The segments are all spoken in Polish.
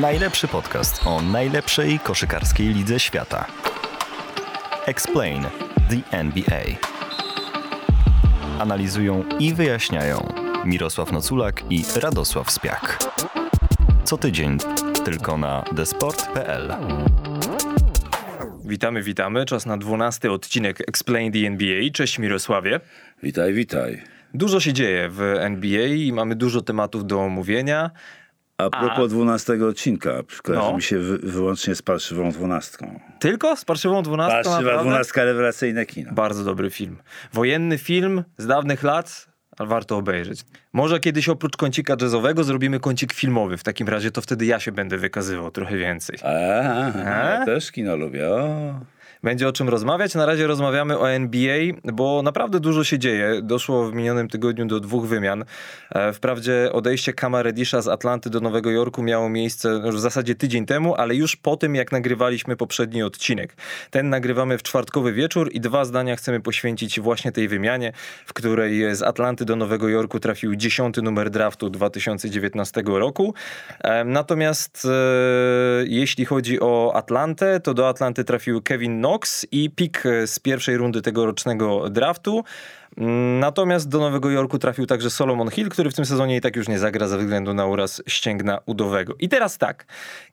Najlepszy podcast o najlepszej koszykarskiej lidze świata. Explain the NBA. Analizują i wyjaśniają Mirosław Noculak i Radosław Spiak. Co tydzień tylko na desport.pl. Witamy, witamy. Czas na dwunasty odcinek Explain the NBA. Cześć Mirosławie. Witaj, witaj. Dużo się dzieje w NBA i mamy dużo tematów do omówienia. A propos dwunastego odcinka, kojarzy No. mi się wy, wyłącznie z parszywą dwunastką. Tylko z parszywą dwunastką? Parszywa dwunastka, rewelacyjne kino. Bardzo dobry film. Wojenny film z dawnych lat, ale warto obejrzeć. Może kiedyś oprócz kącika jazzowego zrobimy kącik filmowy. W takim razie to wtedy ja się będę wykazywał trochę więcej. A, ja też kino lubię. O. Będzie o czym rozmawiać. Na razie rozmawiamy o NBA, bo naprawdę dużo się dzieje. Doszło w minionym tygodniu do dwóch wymian. E, Wprawdzie odejście Kama z Atlanty do Nowego Jorku miało miejsce w zasadzie tydzień temu, ale już po tym, jak nagrywaliśmy poprzedni odcinek. Ten nagrywamy w czwartkowy wieczór i dwa zdania chcemy poświęcić właśnie tej wymianie, w której z Atlanty do Nowego Jorku trafił dziesiąty numer draftu 2019 roku. E, Natomiast e, jeśli chodzi o Atlantę, to do Atlanty trafił Kevin Knox i pik e, z pierwszej rundy tegorocznego draftu. Mm, Natomiast do Nowego Jorku trafił także Solomon Hill, który w tym sezonie i tak już nie zagra ze względu na uraz ścięgna udowego. I teraz tak.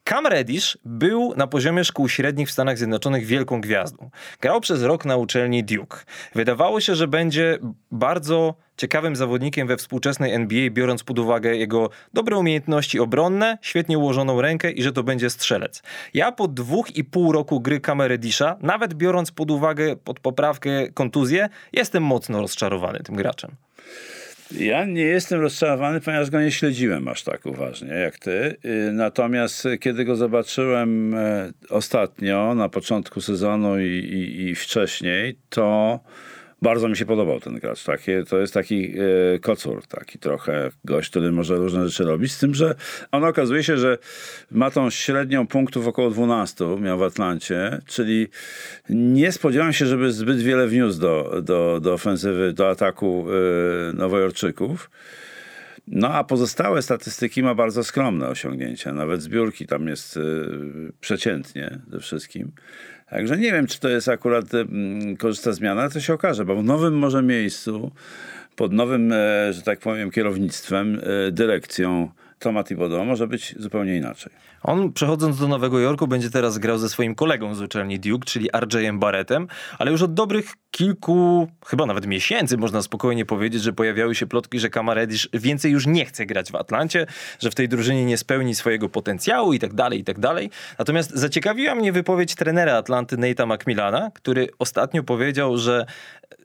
Cam Reddish był na poziomie szkół średnich w Stanach Zjednoczonych wielką gwiazdą. Grał przez rok na uczelni Duke. Wydawało się, że będzie bardzo ciekawym zawodnikiem we współczesnej NBA, biorąc pod uwagę jego dobre umiejętności obronne, świetnie ułożoną rękę i że to będzie strzelec. Ja po dwóch i pół roku gry kamery Disha, nawet biorąc pod uwagę pod poprawkę kontuzję, jestem mocno rozczarowany tym graczem. Ja nie jestem rozczarowany, ponieważ go nie śledziłem aż tak uważnie jak ty. Y, Natomiast y, kiedy go zobaczyłem e, ostatnio, na początku sezonu i, i, i wcześniej, to bardzo mi się podobał ten gracz. Takie, to jest taki e, kocur, taki trochę gość, który może różne rzeczy robić. Z tym, że on okazuje się, że ma tą średnią punktów około 12, miał w Atlancie, czyli nie spodziewałem się, żeby zbyt wiele wniósł do, do, do ofensywy, do ataku e, Nowojorczyków. No a pozostałe statystyki ma bardzo skromne osiągnięcia. Nawet zbiórki tam jest y, przeciętnie ze wszystkim. Także nie wiem, czy to jest akurat korzysta zmiana, to się okaże, bo w nowym może miejscu, pod nowym, e, że tak powiem, kierownictwem, e, dyrekcją Toma Thibodeau może być zupełnie inaczej. On przechodząc do Nowego Jorku będzie teraz grał ze swoim kolegą z uczelni Duke, czyli RJ Barrettem, ale już od dobrych kilku, chyba nawet miesięcy można spokojnie powiedzieć, że pojawiały się plotki, że Kama Reddish więcej już nie chce grać w Atlancie, że w tej drużynie nie spełni swojego potencjału i tak dalej, i tak dalej. Natomiast zaciekawiła mnie wypowiedź trenera Atlanty Nate'a McMillana, który ostatnio powiedział, że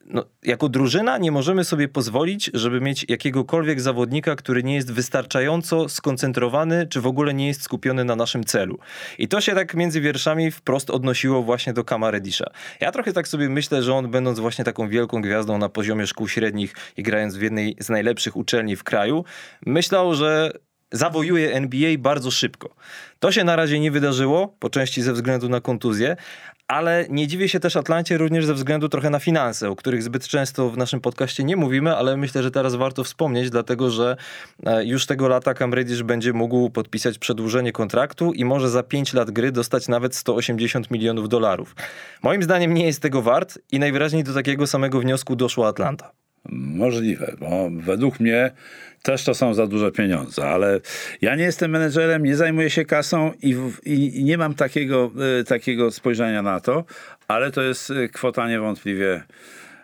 no, jako drużyna nie możemy sobie pozwolić, żeby mieć jakiegokolwiek zawodnika, który nie jest wystarczająco skoncentrowany, czy w ogóle nie jest skupiony na naszym celu. I to się tak między wierszami wprost odnosiło właśnie do Kama. Ja trochę tak sobie myślę, że on będąc właśnie taką wielką gwiazdą na poziomie szkół średnich i grając w jednej z najlepszych uczelni w kraju, myślał, że zawojuje NBA bardzo szybko. To się na razie nie wydarzyło, po części ze względu na kontuzję, ale nie dziwię się też Atlancie również ze względu trochę na finanse, o których zbyt często w naszym podcaście nie mówimy, ale myślę, że teraz warto wspomnieć, dlatego że e, już tego lata Cam Reddish będzie mógł podpisać przedłużenie kontraktu i może za 5 lat gry dostać nawet 180 milionów dolarów. Moim zdaniem nie jest tego wart i najwyraźniej do takiego samego wniosku doszła Atlanta. Możliwe, bo według mnie też to są za duże pieniądze, ale ja nie jestem menedżerem, nie zajmuję się kasą i, i, nie mam takiego, y, takiego spojrzenia na to, ale to jest y, kwota niewątpliwie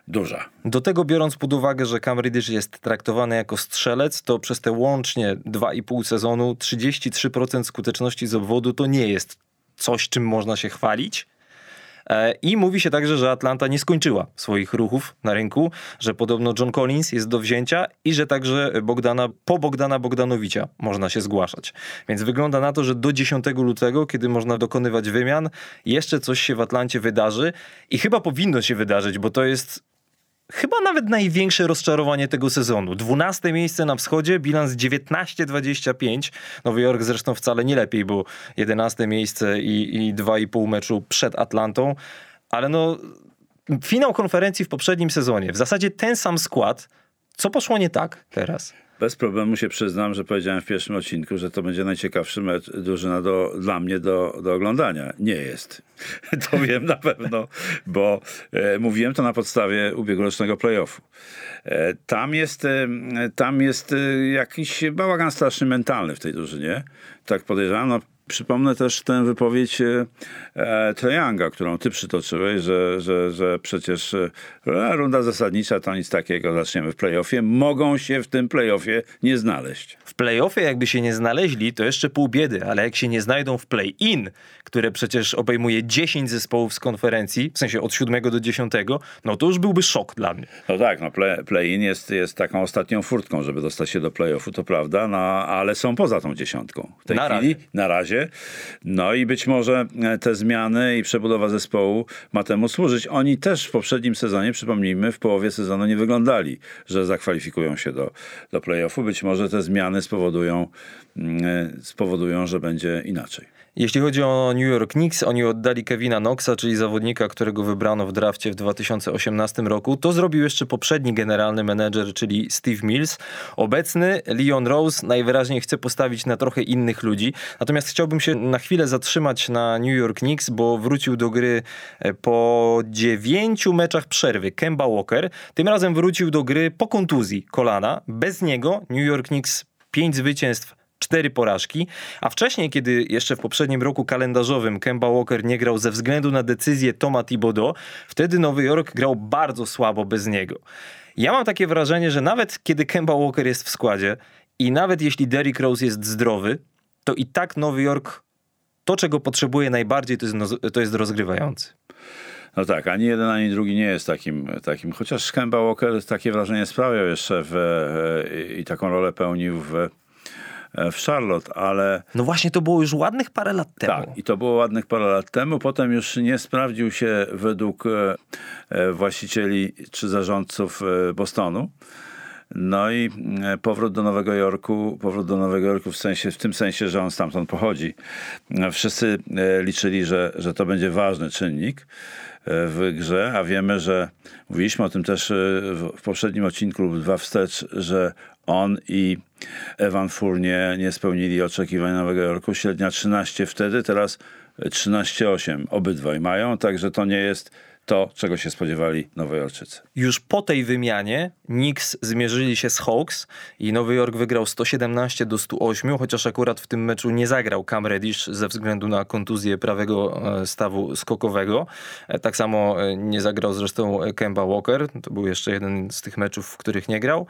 duża. Do tego biorąc pod uwagę, że Cam Reddish jest traktowany jako strzelec, to przez te łącznie 2,5 sezonu 33% skuteczności z obwodu to nie jest coś, czym można się chwalić. E, I mówi się także, że Atlanta nie skończyła swoich ruchów na rynku, że podobno John Collins jest do wzięcia i że także Bogdana, po Bogdana Bogdanowicza można się zgłaszać. Więc wygląda na to, że do 10 lutego, kiedy można dokonywać wymian, jeszcze coś się w Atlancie wydarzy i chyba powinno się wydarzyć, bo to jest chyba nawet największe rozczarowanie tego sezonu. 12 miejsce na wschodzie, bilans 19-25. Nowy Jork zresztą wcale nie lepiej, bo 11 miejsce i, i 2,5 meczu przed Atlantą. Ale no, finał konferencji w poprzednim sezonie. W zasadzie ten sam skład. Co poszło nie tak teraz? Bez problemu się przyznam, że powiedziałem w pierwszym odcinku, że to będzie najciekawszy mecz drużyna do, dla mnie do, do oglądania. Nie jest. To wiem na pewno, bo e, mówiłem to na podstawie ubiegłorocznego playoffu. E, tam jest, e, tam jest e, jakiś bałagan straszny mentalny w tej drużynie. Tak podejrzewam. No, Przypomnę też tę wypowiedź e, e którą ty przytoczyłeś, że, że, że przecież e, runda zasadnicza to nic takiego, zaczniemy w playoffie. Mogą się w tym playoffie nie znaleźć. W playoffie jakby się nie znaleźli, to jeszcze pół biedy, ale jak się nie znajdą w play-in, które przecież obejmuje 10 zespołów z konferencji, w sensie od 7 do 10, no to już byłby szok dla mnie. No tak, no play, play-in jest, jest taką ostatnią furtką, żeby dostać się do play-offu, to prawda, no, ale są poza tą dziesiątką. W tej Na chwili, razie. na razie. No i być może e, te zmiany i przebudowa zespołu ma temu służyć. Oni też w poprzednim sezonie, przypomnijmy, w połowie sezonu nie wyglądali, że zakwalifikują się do, do play-offu. Być może te zmiany spowodują, mm, e, spowodują, że będzie inaczej. Jeśli chodzi o New York Knicks, oni oddali Kevina Knoxa, czyli zawodnika, którego wybrano w drafcie w 2018 roku. To zrobił jeszcze poprzedni generalny menedżer, czyli Steve Mills. Obecny Leon Rose najwyraźniej chce postawić na trochę innych ludzi. Natomiast chciałbym się na chwilę zatrzymać na New York Knicks, bo wrócił do gry e, po dziewięciu meczach przerwy Kemba Walker. Tym razem wrócił do gry po kontuzji kolana. Bez niego New York Knicks pięć zwycięstw cztery porażki, a wcześniej, kiedy jeszcze w poprzednim roku kalendarzowym Kemba Walker nie grał ze względu na decyzję Toma Thibodeau, wtedy Nowy Jork grał bardzo słabo bez niego. Ja mam takie wrażenie, że nawet kiedy Kemba Walker jest w składzie i nawet jeśli Derrick Rose jest zdrowy, to i tak Nowy Jork to, czego potrzebuje najbardziej, to jest, to jest rozgrywający. No tak, ani jeden, ani drugi nie jest takim, takim chociaż Kemba Walker takie wrażenie sprawiał jeszcze w, e, i taką rolę pełnił w w Charlotte, ale... No właśnie, to było już ładnych parę lat temu. Tak, i to było ładnych parę lat temu. Potem już nie sprawdził się według e, e, właścicieli czy zarządców e, Bostonu. No i powrót do Nowego Jorku, powrót do Nowego Jorku w, sensie, w tym sensie, że on stamtąd pochodzi. Wszyscy liczyli, że, że to będzie ważny czynnik w grze, a wiemy, że mówiliśmy o tym też w poprzednim odcinku lub dwa wstecz, że on i Evan Fournier nie spełnili oczekiwań Nowego Jorku. Średnia 13 wtedy, teraz 13,8 obydwaj mają, także to nie jest to, czego się spodziewali Nowojorczycy. Już po tej wymianie Knicks zmierzyli się z Hawks i Nowy Jork wygrał 117 do 108, chociaż akurat w tym meczu nie zagrał Cam Reddish ze względu na kontuzję prawego e, stawu skokowego. E, tak samo e, nie zagrał zresztą Kemba Walker, to był jeszcze jeden z tych meczów, w których nie grał.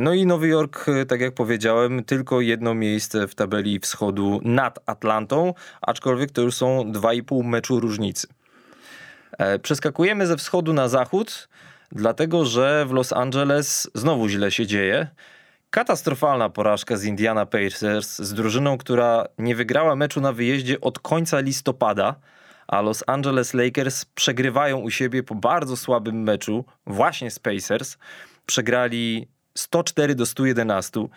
No i Nowy Jork, tak jak powiedziałem, tylko jedno miejsce w tabeli wschodu nad Atlantą, aczkolwiek to już są 2,5 meczu różnicy. E, przeskakujemy ze wschodu na zachód, dlatego że w Los Angeles znowu źle się dzieje. Katastrofalna porażka z Indiana Pacers, z drużyną, która nie wygrała meczu na wyjeździe od końca listopada, a Los Angeles Lakers przegrywają u siebie po bardzo słabym meczu, właśnie z Pacers. Przegrali 104 do 111.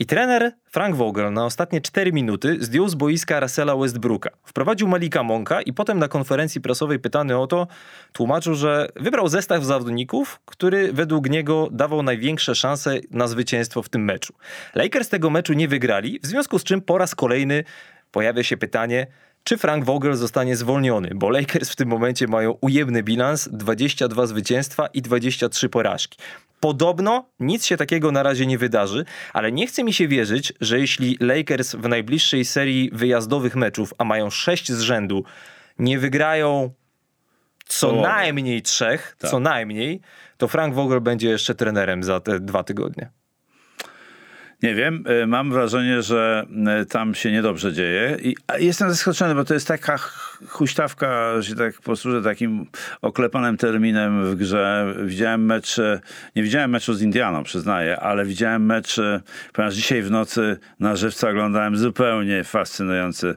I trener Frank Vogel na ostatnie 4 minuty zdjął z boiska Russella Westbrooka. Wprowadził Malika Monka i potem na konferencji prasowej pytany o to tłumaczył, że wybrał zestaw zawodników, który według niego dawał największe szanse na zwycięstwo w tym meczu. Lakers tego meczu nie wygrali, w związku z czym po raz kolejny pojawia się pytanie, czy Frank Vogel zostanie zwolniony, bo Lakers w tym momencie mają ujemny bilans, 22 zwycięstwa i 23 porażki. Podobno nic się takiego na razie nie wydarzy, ale nie chce mi się wierzyć, że jeśli Lakers w najbliższej serii wyjazdowych meczów, a mają sześć z rzędu, nie wygrają co najmniej trzech, tak. co najmniej, to Frank Vogel będzie jeszcze trenerem za te dwa tygodnie. Nie wiem, e, mam wrażenie, że e, tam się niedobrze dzieje i jestem zaskoczony, bo to jest taka huśtawka, że tak posłużę takim oklepanym terminem w grze. Widziałem mecz, e, nie widziałem meczu z Indianą, przyznaję, ale widziałem mecz, ponieważ dzisiaj w nocy na żywca oglądałem zupełnie fascynujący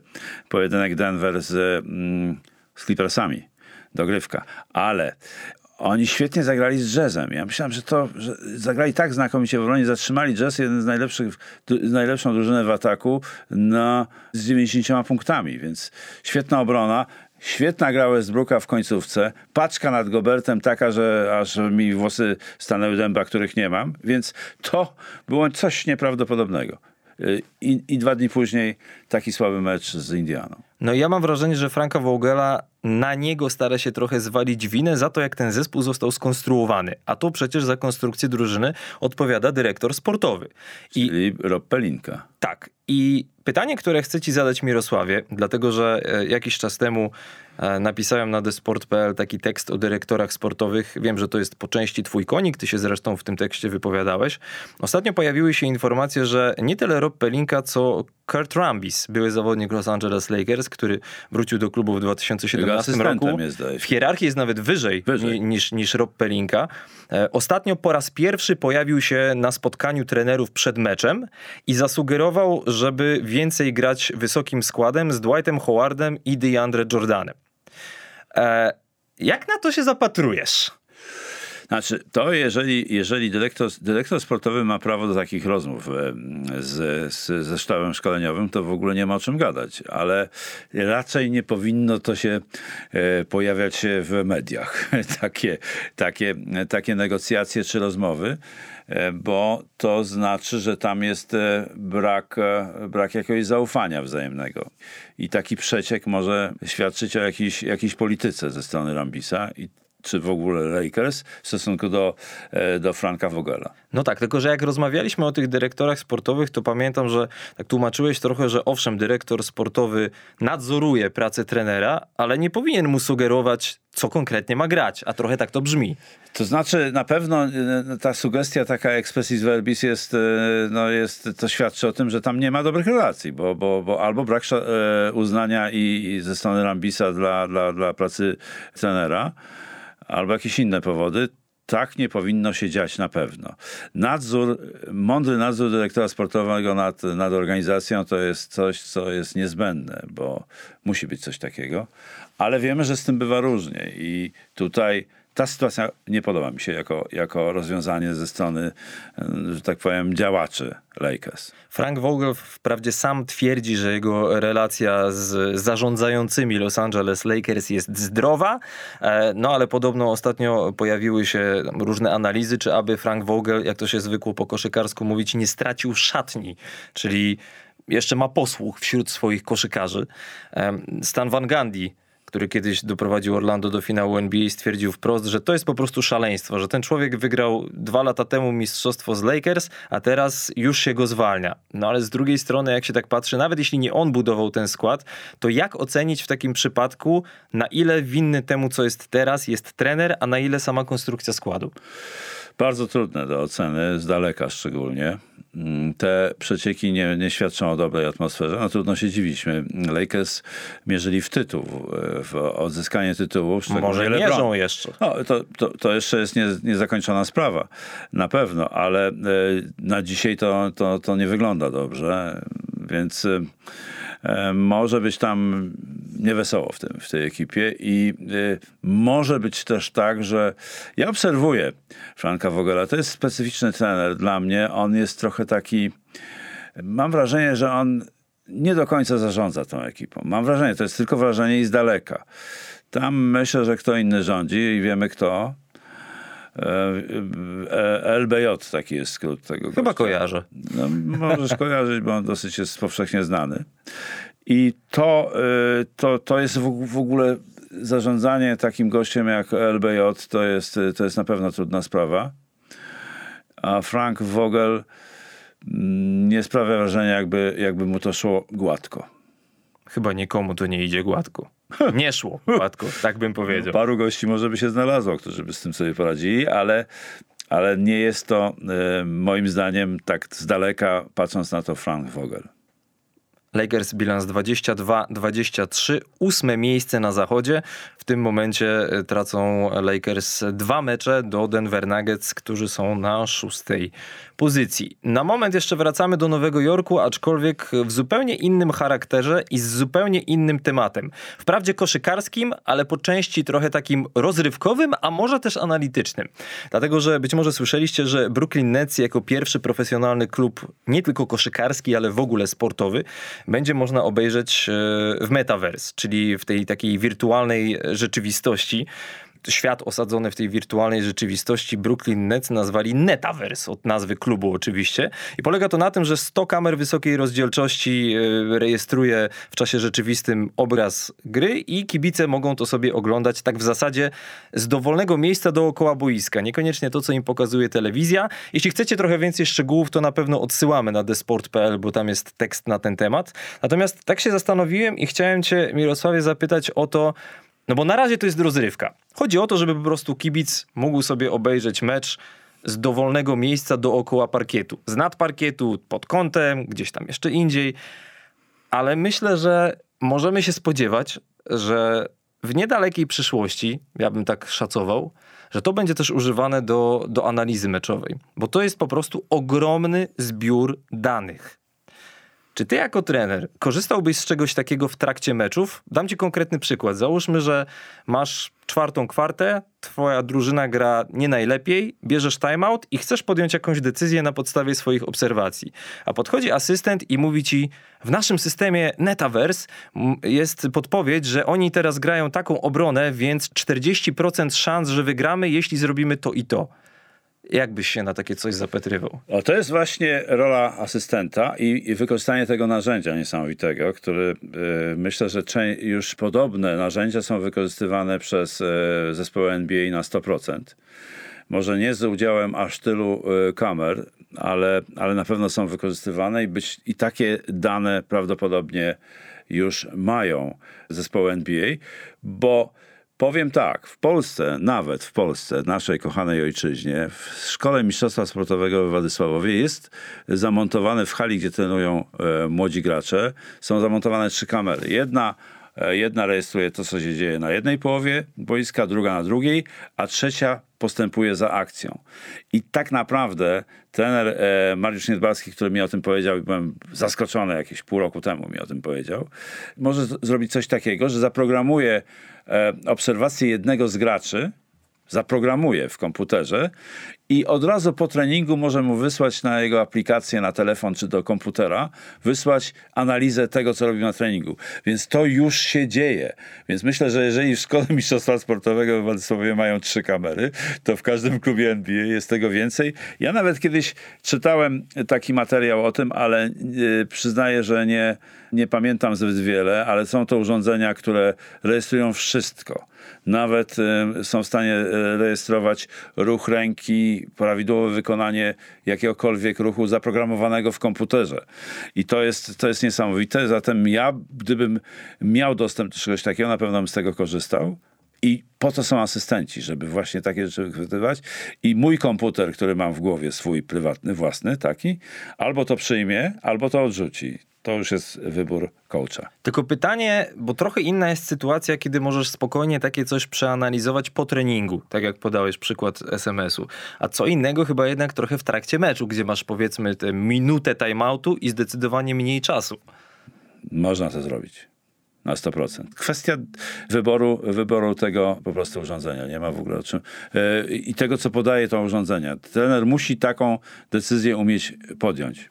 pojedynek Denver z, mm, z Clippersami dogrywka. Ale oni świetnie zagrali z jazzem. Ja myślałem, że to że zagrali tak znakomicie w obronie, zatrzymali jazz, jeden z najlepszych, z najlepszą drużynę w ataku na, z 90 punktami, więc świetna obrona. Świetna gra Westbrooka w końcówce. Paczka nad Gobertem taka, że aż mi włosy stanęły dęba, których nie mam. Więc to było coś nieprawdopodobnego. I, I dwa dni później taki słaby mecz z Indianą. No ja mam wrażenie, że Franka Vogela na niego stara się trochę zwalić winę za to, jak ten zespół został skonstruowany. A to przecież za konstrukcję drużyny odpowiada dyrektor sportowy. I Czyli Rob Pelinka. Tak. I pytanie, które chcę ci zadać Mirosławie, dlatego że e, jakiś czas temu napisałem na desport.pl taki tekst o dyrektorach sportowych. Wiem, że to jest po części twój konik, ty się zresztą w tym tekście wypowiadałeś. Ostatnio pojawiły się informacje, że nie tyle Rob Pelinka, co Kurt Rambis, były zawodnik Los Angeles Lakers, który wrócił do klubu w 2017 roku. Jest, w hierarchii jest nawet wyżej, wyżej. Niż, niż Rob Pelinka. E, ostatnio po raz pierwszy pojawił się na spotkaniu trenerów przed meczem i zasugerował, żeby więcej grać wysokim składem z Dwightem Howardem i DeAndre Jordanem. E, jak na to się zapatrujesz? Znaczy, to jeżeli, jeżeli dyrektor, dyrektor sportowy ma prawo do takich rozmów e, z, z, ze sztabem szkoleniowym, to w ogóle nie ma o czym gadać, ale raczej nie powinno to się e, pojawiać w mediach, takie, takie, takie negocjacje czy rozmowy bo to znaczy, że tam jest brak, brak jakiegoś zaufania wzajemnego. I taki przeciek może świadczyć o jakiejś, jakiejś polityce ze strony Rambisa i czy w ogóle Lakers w stosunku do, e, do Franka Vogela. No tak, tylko że jak rozmawialiśmy o tych dyrektorach sportowych, to pamiętam, że tak tłumaczyłeś trochę, że owszem, dyrektor sportowy nadzoruje pracę trenera, ale nie powinien mu sugerować, co konkretnie ma grać, a trochę tak to brzmi. To znaczy, na pewno e, ta sugestia taka expressis verbis jest, e, no jest, to świadczy o tym, że tam nie ma dobrych relacji, bo, bo, bo albo brak uznania i, i ze strony Rambisa dla, dla, dla pracy trenera, albo jakieś inne powody, tak nie powinno się dziać na pewno. Nadzór, mądry nadzór dyrektora sportowego nad, nad organizacją to jest coś, co jest niezbędne, bo musi być coś takiego, ale wiemy, że z tym bywa różnie i tutaj ta sytuacja nie podoba mi się jako, jako rozwiązanie ze strony, że tak powiem, działaczy Lakers. Frank Vogel wprawdzie sam twierdzi, że jego relacja z zarządzającymi Los Angeles Lakers jest zdrowa, e, no ale podobno ostatnio pojawiły się różne analizy, czy aby Frank Vogel, jak to się zwykło po koszykarsku mówić, nie stracił szatni, czyli jeszcze ma posłuch wśród swoich koszykarzy. Stan Van Gundy który kiedyś doprowadził Orlando do finału NBA, stwierdził wprost, że to jest po prostu szaleństwo, że ten człowiek wygrał dwa lata temu mistrzostwo z Lakers, a teraz już się go zwalnia. No ale z drugiej strony, jak się tak patrzy, nawet jeśli nie on budował ten skład, to jak ocenić w takim przypadku, na ile winny temu, co jest teraz, jest trener, a na ile sama konstrukcja składu? Bardzo trudne do oceny, z daleka szczególnie. Mm, te przecieki nie, nie świadczą o dobrej atmosferze. No trudno się dziwić. Lakers mierzyli w tytuł, w odzyskanie tytułu. Może mierzą jeszcze. No, to, to, to jeszcze jest nie, niezakończona sprawa. Na pewno, ale e, na dzisiaj to, to, to nie wygląda dobrze. Więc e, E, może być tam niewesoło w, tym, w tej ekipie i y, może być też tak, że ja obserwuję Franka Vogela. To jest specyficzny trener dla mnie. On jest trochę taki, mam wrażenie, że on nie do końca zarządza tą ekipą. Mam wrażenie, to jest tylko wrażenie i z daleka. Tam myślę, że kto inny rządzi i wiemy kto. E, LBJ taki jest skrót tego. Chyba gościa. kojarzę. No, możesz kojarzyć, bo on dosyć jest powszechnie znany. I to, e, to, to jest w ogóle zarządzanie takim gościem jak LBJ to jest, to jest na pewno trudna sprawa. A Frank Vogel mm, nie sprawia wrażenia, jakby, jakby mu to szło gładko. Chyba nikomu to nie idzie gładko. Nie szło gładko, tak bym powiedział. Paru gości może by się znalazło, którzy by z tym sobie poradzili, ale, ale nie jest to e, moim zdaniem tak z daleka, patrząc na to, Frank Vogel. Lakers bilans 22-23, ósme miejsce na zachodzie. W tym momencie e, tracą Lakers dwa mecze do Denver Nuggets, którzy są na szóstej pozycji. Na moment jeszcze wracamy do Nowego Jorku, aczkolwiek w zupełnie innym charakterze i z zupełnie innym tematem. Wprawdzie koszykarskim, ale po części trochę takim rozrywkowym, a może też analitycznym. Dlatego, że być może słyszeliście, że Brooklyn Nets jako pierwszy profesjonalny klub, nie tylko koszykarski, ale w ogóle sportowy, będzie można obejrzeć e, w metaverse, czyli w tej takiej wirtualnej rzeczywistości świat osadzony w tej wirtualnej rzeczywistości Brooklyn Nets nazwali Netaverse, od nazwy klubu oczywiście. I polega to na tym, że 100 kamer wysokiej rozdzielczości e, rejestruje w czasie rzeczywistym obraz gry i kibice mogą to sobie oglądać tak w zasadzie z dowolnego miejsca dookoła boiska. Niekoniecznie to, co im pokazuje telewizja. Jeśli chcecie trochę więcej szczegółów, to na pewno odsyłamy na desport.pl, bo tam jest tekst na ten temat. Natomiast tak się zastanowiłem i chciałem cię, Mirosławie, zapytać o to, no bo na razie to jest rozrywka. Chodzi o to, żeby po prostu kibic mógł sobie obejrzeć mecz z dowolnego miejsca dookoła parkietu. Z nad parkietu, pod kątem, gdzieś tam jeszcze indziej. Ale myślę, że możemy się spodziewać, że w niedalekiej przyszłości, ja bym tak szacował, że to będzie też używane do, do analizy meczowej, bo to jest po prostu ogromny zbiór danych. Czy ty jako trener korzystałbyś z czegoś takiego w trakcie meczów? Dam ci konkretny przykład. Załóżmy, że masz czwartą kwartę, twoja drużyna gra nie najlepiej, bierzesz timeout i chcesz podjąć jakąś decyzję na podstawie swoich obserwacji. A podchodzi asystent i mówi ci, w naszym systemie Netaverse jest podpowiedź, że oni teraz grają taką obronę, więc 40% szans, że wygramy, jeśli zrobimy to i to. Jak byś się na takie coś zapatrywał? O, to jest właśnie rola asystenta i, i wykorzystanie tego narzędzia niesamowitego, który y, myślę, że już podobne narzędzia są wykorzystywane przez y, zespoły NBA na 100%. Może nie z udziałem aż tylu y, kamer, ale, ale na pewno są wykorzystywane i, być, i takie dane prawdopodobnie już mają zespoły NBA, bo Powiem tak, w Polsce, nawet w Polsce, naszej kochanej ojczyźnie, w Szkole Mistrzostwa Sportowego w Władysławowie jest zamontowane w hali, gdzie trenują e, młodzi gracze, są zamontowane trzy kamery. Jedna Jedna rejestruje to, co się dzieje na jednej połowie boiska, druga na drugiej, a trzecia postępuje za akcją. I tak naprawdę trener e, Mariusz Niedbalski, który mi o tym powiedział i byłem zaskoczony jakieś pół roku temu mi o tym powiedział, może zrobić coś takiego, że zaprogramuje e, obserwację jednego z graczy, zaprogramuje w komputerze i od razu po treningu może mu wysłać na jego aplikację, na telefon czy do komputera, wysłać analizę tego, co robi na treningu. Więc to już się dzieje. Więc myślę, że jeżeli w Szkole Mistrzostwa Sportowego w Władysławowie mają trzy kamery, to w każdym klubie NBA jest tego więcej. Ja nawet kiedyś czytałem taki materiał o tym, ale yy, przyznaję, że nie, nie pamiętam zbyt wiele, ale są to urządzenia, które rejestrują wszystko nawet są w stanie e, rejestrować ruch ręki, prawidłowe wykonanie jakiegokolwiek ruchu zaprogramowanego w komputerze. I to jest, to jest niesamowite. Zatem ja, gdybym miał dostęp do czegoś takiego, na pewno bym z tego korzystał. I po co są asystenci, żeby właśnie takie rzeczy wychwytywać? I mój komputer, który mam w głowie, swój prywatny, własny, taki, albo to przyjmie, albo to odrzuci to już jest wybór coacha. Tylko pytanie, bo trochę inna jest sytuacja, kiedy możesz spokojnie takie coś przeanalizować po treningu, tak jak podałeś przykład SMS-u. A co innego chyba jednak trochę w trakcie meczu, gdzie masz powiedzmy tę minutę timeoutu i zdecydowanie mniej czasu. Można to zrobić. Na 100%. Kwestia wyboru, wyboru tego po prostu urządzenia. Nie ma w ogóle o czym. Yy, I tego, co podaje to urządzenie. Trener musi taką decyzję umieć podjąć.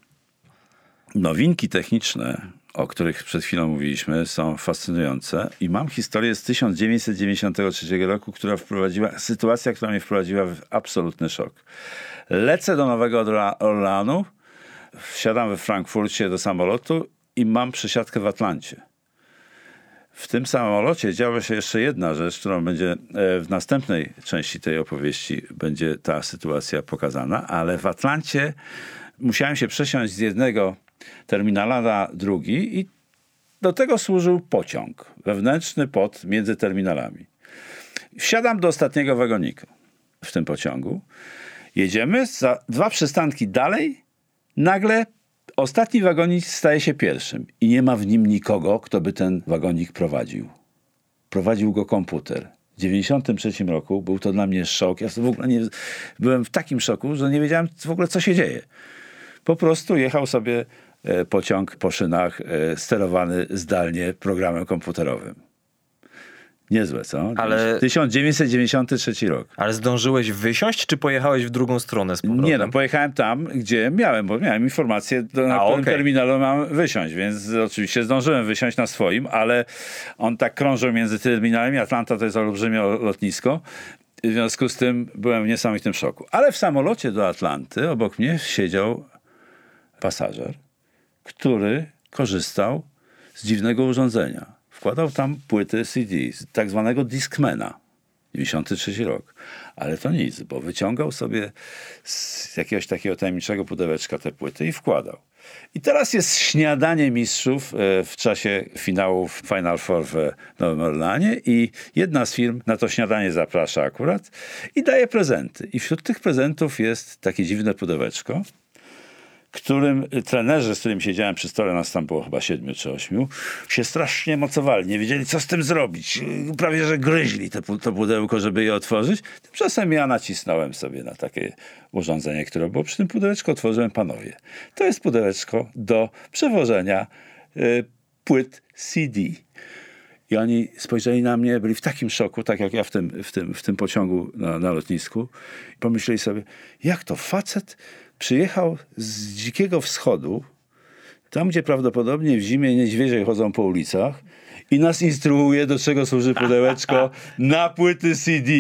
Nowinki techniczne, o których przed chwilą mówiliśmy, są fascynujące i mam historię z 1993 roku, która wprowadziła, sytuacja, która mnie wprowadziła w absolutny szok. Lecę do Nowego Orleanu, wsiadam we Frankfurcie do samolotu i mam przesiadkę w Atlancie. W tym samolocie działa się jeszcze jedna rzecz, którą będzie e, w następnej części tej opowieści będzie ta sytuacja pokazana, ale w Atlancie musiałem się przesiąść z jednego terminala na drugi i do tego służył pociąg wewnętrzny pod między terminalami. Wsiadam do ostatniego wagonika w tym pociągu. Jedziemy za dwa przystanki dalej. Nagle ostatni wagonik staje się pierwszym i nie ma w nim nikogo, kto by ten wagonik prowadził. Prowadził go komputer. W 1993 roku był to dla mnie szok. Ja w ogóle nie, byłem w takim szoku, że nie wiedziałem w ogóle, co się dzieje. Po prostu jechał sobie pociąg po szynach e, sterowany zdalnie programem komputerowym. Niezłe, co? Ale- 1993 rok. Ale zdążyłeś wysiąść, czy pojechałeś w drugą stronę z powrotem? Nie no, pojechałem tam, gdzie miałem, bo miałem informację, do, na A, którym okej. terminalu mam wysiąść, więc oczywiście zdążyłem wysiąść na swoim, ale on tak krążył między terminalami. Atlanta to jest olbrzymie lotnisko. W związku z tym byłem w niesamowitym szoku. Ale w samolocie do Atlanty obok mnie siedział pasażer, który korzystał z dziwnego urządzenia. Wkładał tam płyty CD, tak zwanego Discmana. 93 rok. Ale to nic, bo wyciągał sobie z jakiegoś takiego tajemniczego pudełeczka te płyty i wkładał. I teraz jest śniadanie mistrzów e, w czasie finałów Final Four w Nowym Orlanie i jedna z firm na to śniadanie zaprasza akurat i daje prezenty. I wśród tych prezentów jest takie dziwne pudełeczko, którym trenerzy, z którym siedziałem przy stole, nas tam było chyba siedmiu czy ośmiu, się strasznie mocowali. Nie wiedzieli, co z tym zrobić. Prawie, że gryźli te, to pudełko, żeby je otworzyć. Tymczasem ja nacisnąłem sobie na takie urządzenie, które było przy tym pudełeczku. Otworzyłem panowie. To jest pudełeczko do przewożenia y, płyt CD. I oni spojrzeli na mnie, byli w takim szoku, tak jak ja w tym, w tym, w tym pociągu na, na lotnisku. Pomyśleli sobie, jak to facet przyjechał z dzikiego wschodu, tam gdzie prawdopodobnie w zimie niedźwiedzie chodzą po ulicach i nas instruuje, do czego służy pudełeczko na płyty CD.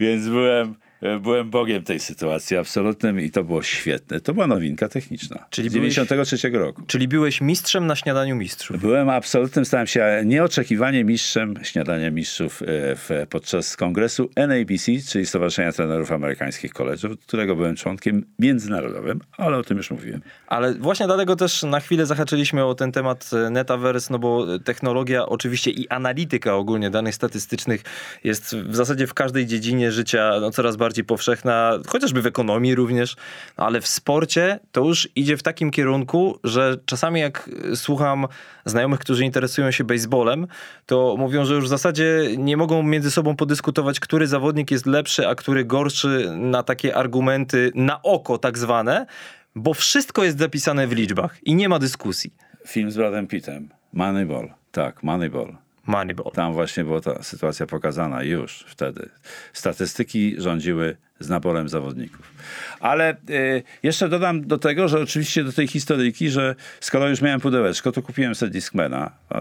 Więc byłem, byłem bogiem tej sytuacji absolutnym i to było świetne. To była nowinka techniczna. Czyli z byłeś- 93 roku. Czyli byłeś mistrzem na śniadaniu mistrzów. Byłem absolutnym, stałem się nieoczekiwanie mistrzem śniadania mistrzów e, w, podczas kongresu NABC, czyli Stowarzyszenia Trenerów Amerykańskich College'ów, którego byłem członkiem międzynarodowym, ale o tym już mówiłem. Ale właśnie dlatego też na chwilę zahaczyliśmy o ten temat e, Netaverse, no bo technologia oczywiście i analityka ogólnie danych statystycznych jest w zasadzie w każdej dziedzinie życia no, coraz bardziej powszechna, chociażby w ekonomii również, ale w sporcie to już idzie w takim kierunku, że czasami jak słucham znajomych, którzy interesują się baseballem, to mówią, że już w zasadzie nie mogą między sobą podyskutować, który zawodnik jest lepszy, a który gorszy na takie argumenty na oko tak zwane, bo wszystko jest zapisane w liczbach i nie ma dyskusji. Film z Bradem Pittem, Moneyball. Tak, Moneyball. Moneyball. Tam właśnie była ta sytuacja pokazana już wtedy. Statystyki rządziły z naborem zawodników. Ale y, jeszcze dodam do tego, że oczywiście do tej historyjki, że skoro już miałem pudełeczko, to kupiłem sobie Discmana y,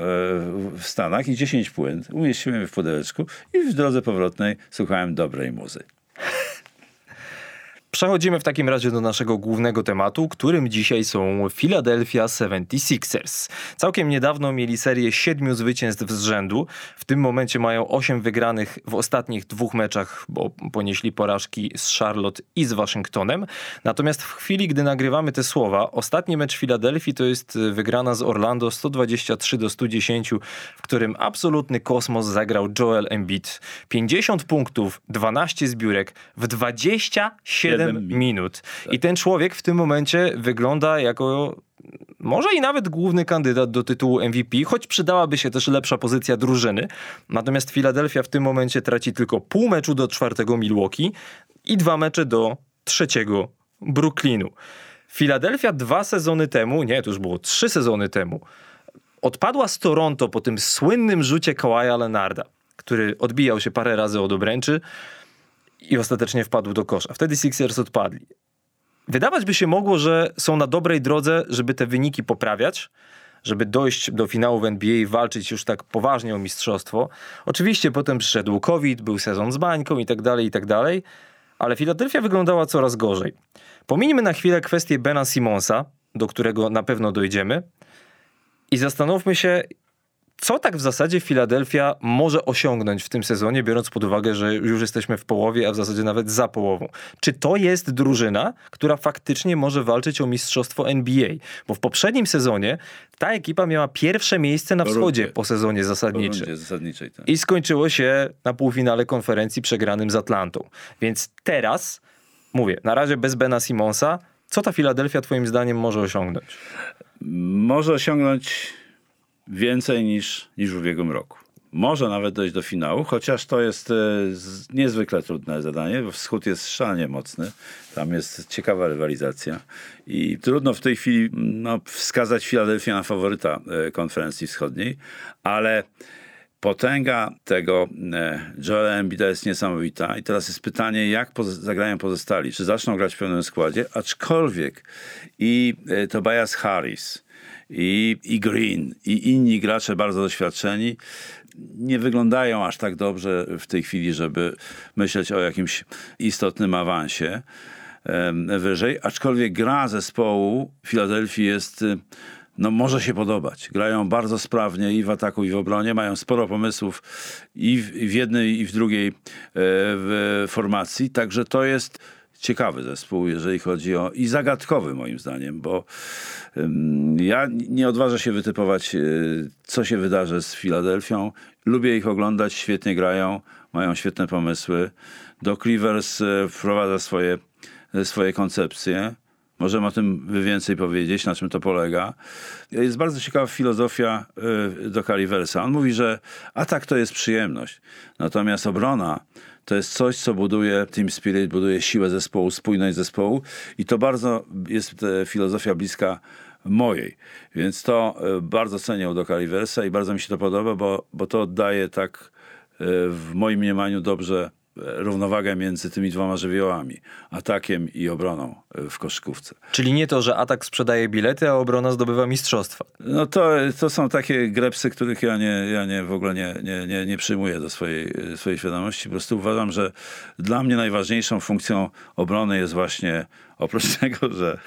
w Stanach i 10 płyt umieściłem w pudełeczku i w drodze powrotnej słuchałem dobrej muzy. Przechodzimy w takim razie do naszego głównego tematu, którym dzisiaj są Philadelphia 76ers. Całkiem niedawno mieli serię siedmiu zwycięstw z rzędu. W tym momencie mają osiem wygranych w ostatnich dwóch meczach, bo ponieśli porażki z Charlotte i z Waszyngtonem. Natomiast w chwili, gdy nagrywamy te słowa, ostatni mecz Filadelfii to jest wygrana z Orlando 123 do 110, w którym absolutny kosmos zagrał Joel Embiid. 50 punktów, 12 zbiórek w 27 Siedem minut. minut. I ten człowiek w tym momencie wygląda jako może i nawet główny kandydat do tytułu MVP, choć przydałaby się też lepsza pozycja drużyny. Natomiast Philadelphia w tym momencie traci tylko pół meczu do czwartego Milwaukee i dwa mecze do trzeciego Brooklynu. Philadelphia dwa sezony temu, nie, to już było trzy sezony temu, odpadła z Toronto po tym słynnym rzucie Kawaja Leonarda, który odbijał się parę razy od obręczy i ostatecznie wpadł do kosza. Wtedy Sixers odpadli. Wydawać by się mogło, że są na dobrej drodze, żeby te wyniki poprawiać, żeby dojść do finału w NBA i walczyć już tak poważnie o mistrzostwo. Oczywiście potem przyszedł COVID, był sezon z bańką i tak dalej, i tak dalej, ale Filadelfia wyglądała coraz gorzej. Pominijmy na chwilę kwestię Bena Simonsa, do którego na pewno dojdziemy, i zastanówmy się, co tak w zasadzie Filadelfia może osiągnąć w tym sezonie, biorąc pod uwagę, że już jesteśmy w połowie, a w zasadzie nawet za połową. Czy to jest drużyna, która faktycznie może walczyć o mistrzostwo NBA? Bo w poprzednim sezonie ta ekipa miała pierwsze miejsce na wschodzie po sezonie zasadniczym. Tak. I skończyło się na półfinale konferencji przegranym z Atlantą. Więc teraz, mówię, na razie bez Bena Simonsa, co ta Filadelfia twoim zdaniem może osiągnąć? Może osiągnąć więcej niż, niż w ubiegłym roku. Może nawet dojść do finału, chociaż to jest e, niezwykle trudne zadanie, bo wschód jest szalenie mocny. Tam jest ciekawa rywalizacja i trudno w tej chwili no, wskazać Filadelfię na faworyta e, konferencji wschodniej, ale potęga tego e, Joela Embida jest niesamowita i teraz jest pytanie, jak poz zagrają pozostali. Czy zaczną grać w pełnym składzie? Aczkolwiek i e, Tobias Harris, i, i Green, i inni gracze bardzo doświadczeni nie wyglądają aż tak dobrze w tej chwili, żeby myśleć o jakimś istotnym awansie wyżej, aczkolwiek gra zespołu Filadelfii jest no może się podobać. Grają bardzo sprawnie i w ataku, i w obronie. Mają sporo pomysłów i w, i w jednej, i w drugiej e, w formacji. Także to jest ciekawy zespół, jeżeli chodzi o i zagadkowy moim zdaniem, bo ja nie odważę się wytypować, e, co się wydarzy z Filadelfią. Lubię ich oglądać, świetnie grają, mają świetne pomysły. Do Cleavers e, wprowadza swoje, swoje koncepcje. Możemy o tym więcej powiedzieć, na czym to polega. Jest bardzo ciekawa filozofia y, do Caliversa. On mówi, że atak to jest przyjemność, natomiast obrona to jest coś, co buduje team spirit, buduje siłę zespołu, spójność zespołu i to bardzo jest e, filozofia bliska mojej. Więc to e, bardzo cenię do Caliversa i bardzo mi się to podoba, bo, bo to oddaje tak w moim mniemaniu dobrze równowagę między tymi dwoma żywiołami, atakiem i obroną e, w koszykówce. Czyli nie to, że atak sprzedaje bilety, a obrona zdobywa mistrzostwa. No to, to są takie grepsy, których ja, nie, ja nie, w ogóle nie, nie, nie, nie przyjmuję do swojej, swojej świadomości. Po prostu uważam, że dla mnie najważniejszą funkcją obrony jest właśnie oprócz tego, że,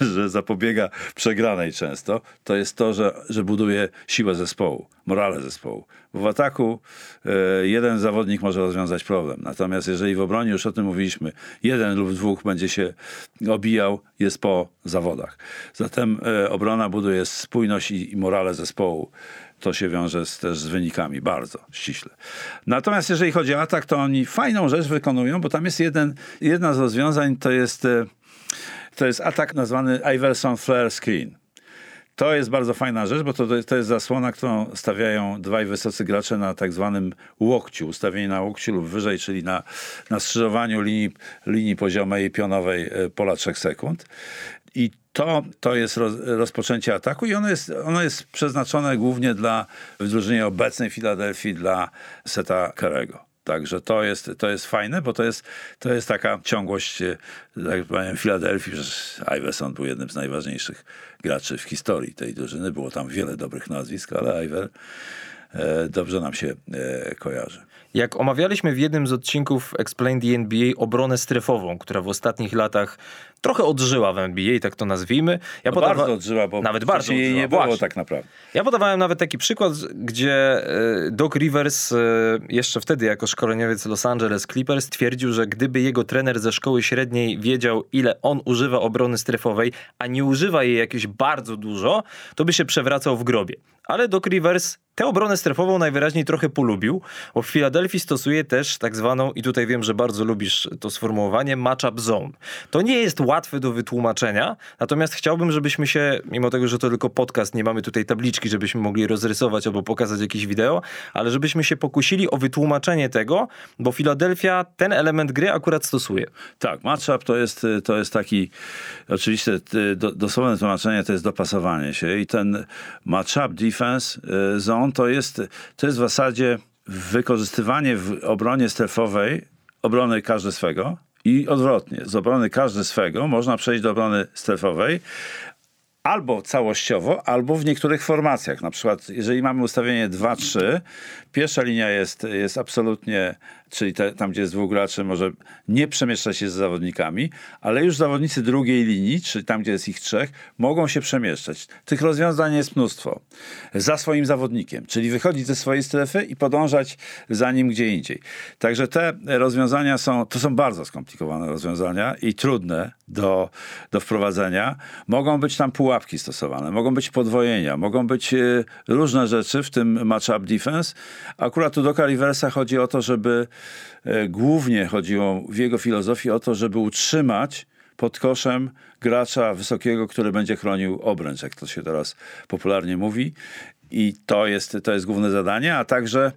że zapobiega przegranej często, to jest to, że, że buduje siłę zespołu, morale zespołu. W ataku e, jeden zawodnik może rozwiązać problem. Natomiast jeżeli w obronie, już o tym mówiliśmy, jeden lub dwóch będzie się obijał, jest po zawodach. Zatem e, obrona buduje spójność i, i morale zespołu to się wiąże z, też z wynikami, bardzo ściśle. Natomiast jeżeli chodzi o atak, to oni fajną rzecz wykonują, bo tam jest jeden, jedna z rozwiązań, to jest, e, to jest atak nazwany Iverson Flare Screen. To jest bardzo fajna rzecz, bo to, to jest zasłona, którą stawiają dwaj wysocy gracze na tak zwanym łokciu, ustawieni na łokciu lub wyżej, czyli na, na skrzyżowaniu linii, linii poziomej i pionowej e, pola 3 sekund. I to, to jest roz, rozpoczęcie ataku i ono jest, ono jest przeznaczone głównie dla w obecnej Filadelfii dla Seta Karego. Także to jest, to jest fajne, bo to jest, to jest taka ciągłość, e, tak powiem, Filadelfii, przecież Iverson był jednym z najważniejszych graczy w historii tej drużyny. Było tam wiele dobrych nazwisk, ale Iver e, dobrze nam się e, kojarzy. Jak omawialiśmy w jednym z odcinków Explain the NBA obronę strefową, która w ostatnich latach trochę odżyła w NBA, tak to nazwijmy. Ja no podawa... Bardzo odżyła, bo nawet bardzo jej odżyła, nie było właśnie. tak naprawdę. Ja podawałem nawet taki przykład, gdzie e, Doc Rivers e, jeszcze wtedy jako szkoleniowiec Los Angeles Clippers twierdził, że gdyby jego trener ze szkoły średniej wiedział, ile on używa obrony strefowej, a nie używa jej jakieś bardzo dużo, to by się przewracał w grobie. Ale Doc Rivers Tę obronę strefową najwyraźniej trochę polubił, bo w Filadelfii stosuje też tak zwaną, i tutaj wiem, że bardzo lubisz to sformułowanie, matchup zone. To nie jest łatwe do wytłumaczenia, natomiast chciałbym, żebyśmy się, mimo tego, że to tylko podcast, nie mamy tutaj tabliczki, żebyśmy mogli rozrysować albo pokazać jakieś wideo, ale żebyśmy się pokusili o wytłumaczenie tego, bo Filadelfia ten element gry akurat stosuje. Tak, matchup to jest, to jest taki, oczywiście do, dosłowne tłumaczenie to jest dopasowanie się i ten matchup defense y, zone to jest, to jest w zasadzie wykorzystywanie w obronie strefowej obrony każdy swego i odwrotnie. Z obrony każdy swego można przejść do obrony strefowej, albo całościowo, albo w niektórych formacjach. Na przykład, jeżeli mamy ustawienie 2-3, pierwsza linia jest, jest absolutnie czyli te, tam, gdzie jest dwóch graczy, może nie przemieszczać się z zawodnikami, ale już zawodnicy drugiej linii, czyli tam, gdzie jest ich trzech, mogą się przemieszczać. Tych rozwiązań jest mnóstwo. Za swoim zawodnikiem, czyli wychodzić ze swojej strefy i podążać za nim gdzie indziej. Także te rozwiązania są, to są bardzo skomplikowane rozwiązania i trudne do, do wprowadzenia. Mogą być tam pułapki stosowane, mogą być podwojenia, mogą być e, różne rzeczy, w tym matchup defense. Akurat tu do Caliversa chodzi o to, żeby głównie chodziło w jego filozofii o to, żeby utrzymać pod koszem gracza wysokiego, który będzie chronił obręcz, jak to się teraz popularnie mówi. I to jest, to jest główne zadanie, a także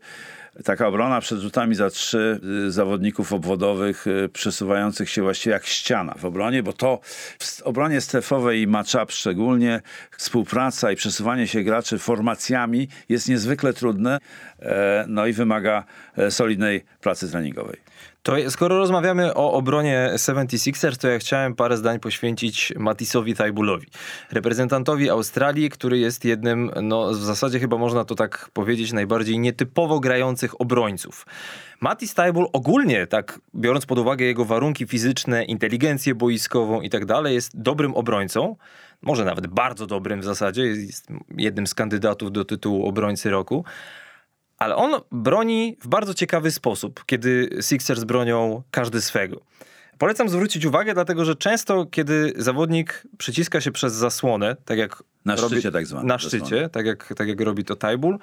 taka obrona przed rzutami za trzy y, zawodników obwodowych y, przesuwających się właściwie jak ściana w obronie, bo to w obronie strefowej i matchup szczególnie współpraca i przesuwanie się graczy formacjami jest niezwykle trudne, e, no i wymaga e, solidnej pracy treningowej. To skoro rozmawiamy o obronie 76ers, to ja chciałem parę zdań poświęcić Matisowi Tajbulowi, reprezentantowi Australii, który jest jednym, no w zasadzie chyba można to tak powiedzieć, najbardziej nietypowo grających obrońców. Matis Tajbul ogólnie, tak biorąc pod uwagę jego warunki fizyczne, inteligencję boiskową i tak dalej, jest dobrym obrońcą, może nawet bardzo dobrym w zasadzie, jest jednym z kandydatów do tytułu obrońcy roku ale on broni w bardzo ciekawy sposób, kiedy Sixers bronią każdy swego. Polecam zwrócić uwagę, dlatego że często, kiedy zawodnik przyciska się przez zasłonę, tak jak na robi, szczycie tak zwane. Na szczycie, tak jak, tak jak robi to Tajbul,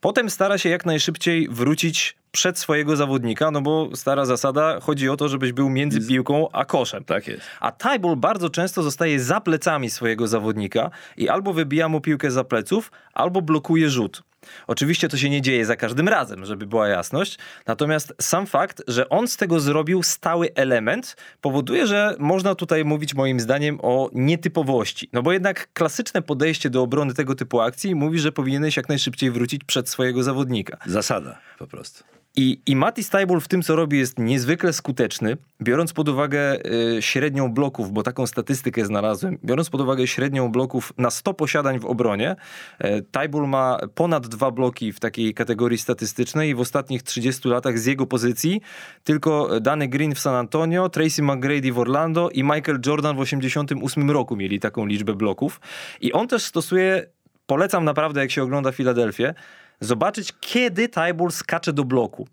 potem stara się jak najszybciej wrócić przed swojego zawodnika, no bo stara zasada, chodzi o to, żebyś był między piłką a koszem. Tak jest. A Tajbul bardzo często zostaje za plecami swojego zawodnika i albo wybija mu piłkę za pleców, albo blokuje rzut. Oczywiście to się nie dzieje za każdym razem, żeby była jasność. Natomiast sam fakt, że on z tego zrobił stały element, powoduje, że można tutaj mówić moim zdaniem o nietypowości. No bo jednak klasyczne podejście do obrony tego typu akcji mówi, że powinieneś jak najszybciej wrócić przed swojego zawodnika. Zasada po prostu. I, I Mati Stajbul w tym, co robi, jest niezwykle skuteczny, biorąc pod uwagę y, średnią bloków, bo taką statystykę znalazłem, biorąc pod uwagę średnią bloków na 100 posiadań w obronie, y, Tajbul ma ponad dwa bloki w takiej kategorii statystycznej i w ostatnich 30 latach z jego pozycji tylko Danny Green w San Antonio, Tracy McGrady w Orlando i Michael Jordan w 88 roku mieli taką liczbę bloków. I on też stosuje, polecam naprawdę, jak się ogląda Filadelfię, zobaczyć, kiedy Tajbul skacze do bloku.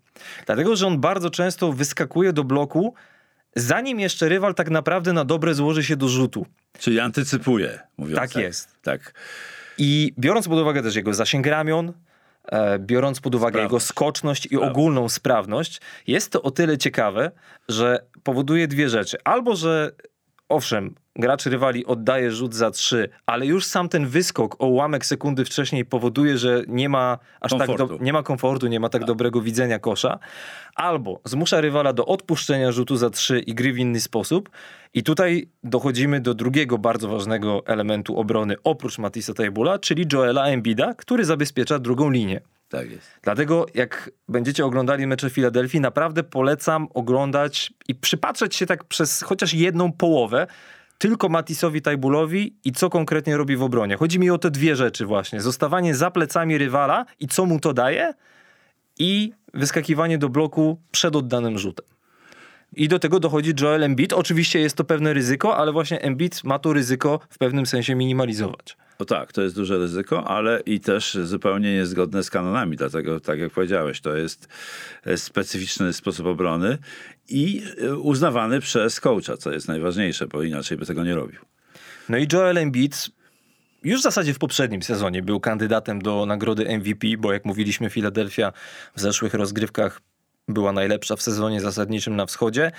Dlatego, że on bardzo często wyskakuje do bloku, zanim jeszcze rywal tak naprawdę na dobre złoży się do rzutu. Czyli antycypuje, mówiąc tak. Tak jest. Tak. I biorąc pod uwagę też jego zasięg ramion, e, biorąc pod uwagę sprawność. jego skoczność i sprawność. ogólną sprawność, jest to o tyle ciekawe, że powoduje dwie rzeczy. Albo, że owszem, gracz rywali oddaje rzut za trzy, ale już sam ten wyskok o ułamek sekundy wcześniej powoduje, że nie ma aż komfortu. tak do, nie ma komfortu, nie ma tak, tak dobrego widzenia kosza, albo zmusza rywala do odpuszczenia rzutu za trzy i gry w inny sposób. I tutaj dochodzimy do drugiego bardzo ważnego elementu obrony oprócz Matisa Tajbula, czyli Joela Embida, który zabezpiecza drugą linię. Tak jest. Dlatego jak będziecie oglądali mecze Filadelfii, naprawdę polecam oglądać i przypatrzeć się tak przez chociaż jedną połowę tylko Matisowi Tajbulowi i co konkretnie robi w obronie. Chodzi mi o te dwie rzeczy właśnie. Zostawanie za plecami rywala i co mu to daje i wyskakiwanie do bloku przed oddanym rzutem. I do tego dochodzi Joel Embiid. Oczywiście jest to pewne ryzyko, ale właśnie Embiid ma to ryzyko w pewnym sensie minimalizować. No tak, to jest duże ryzyko, ale i też zupełnie niezgodne z kanonami, dlatego tak jak powiedziałeś, to jest specyficzny sposób obrony i uznawany przez coacha, co jest najważniejsze, bo inaczej by tego nie robił. No i Joel Embiid już w zasadzie w poprzednim sezonie był kandydatem do nagrody MVP, bo jak mówiliśmy, Philadelphia w zeszłych rozgrywkach była najlepsza w sezonie zasadniczym na wschodzie.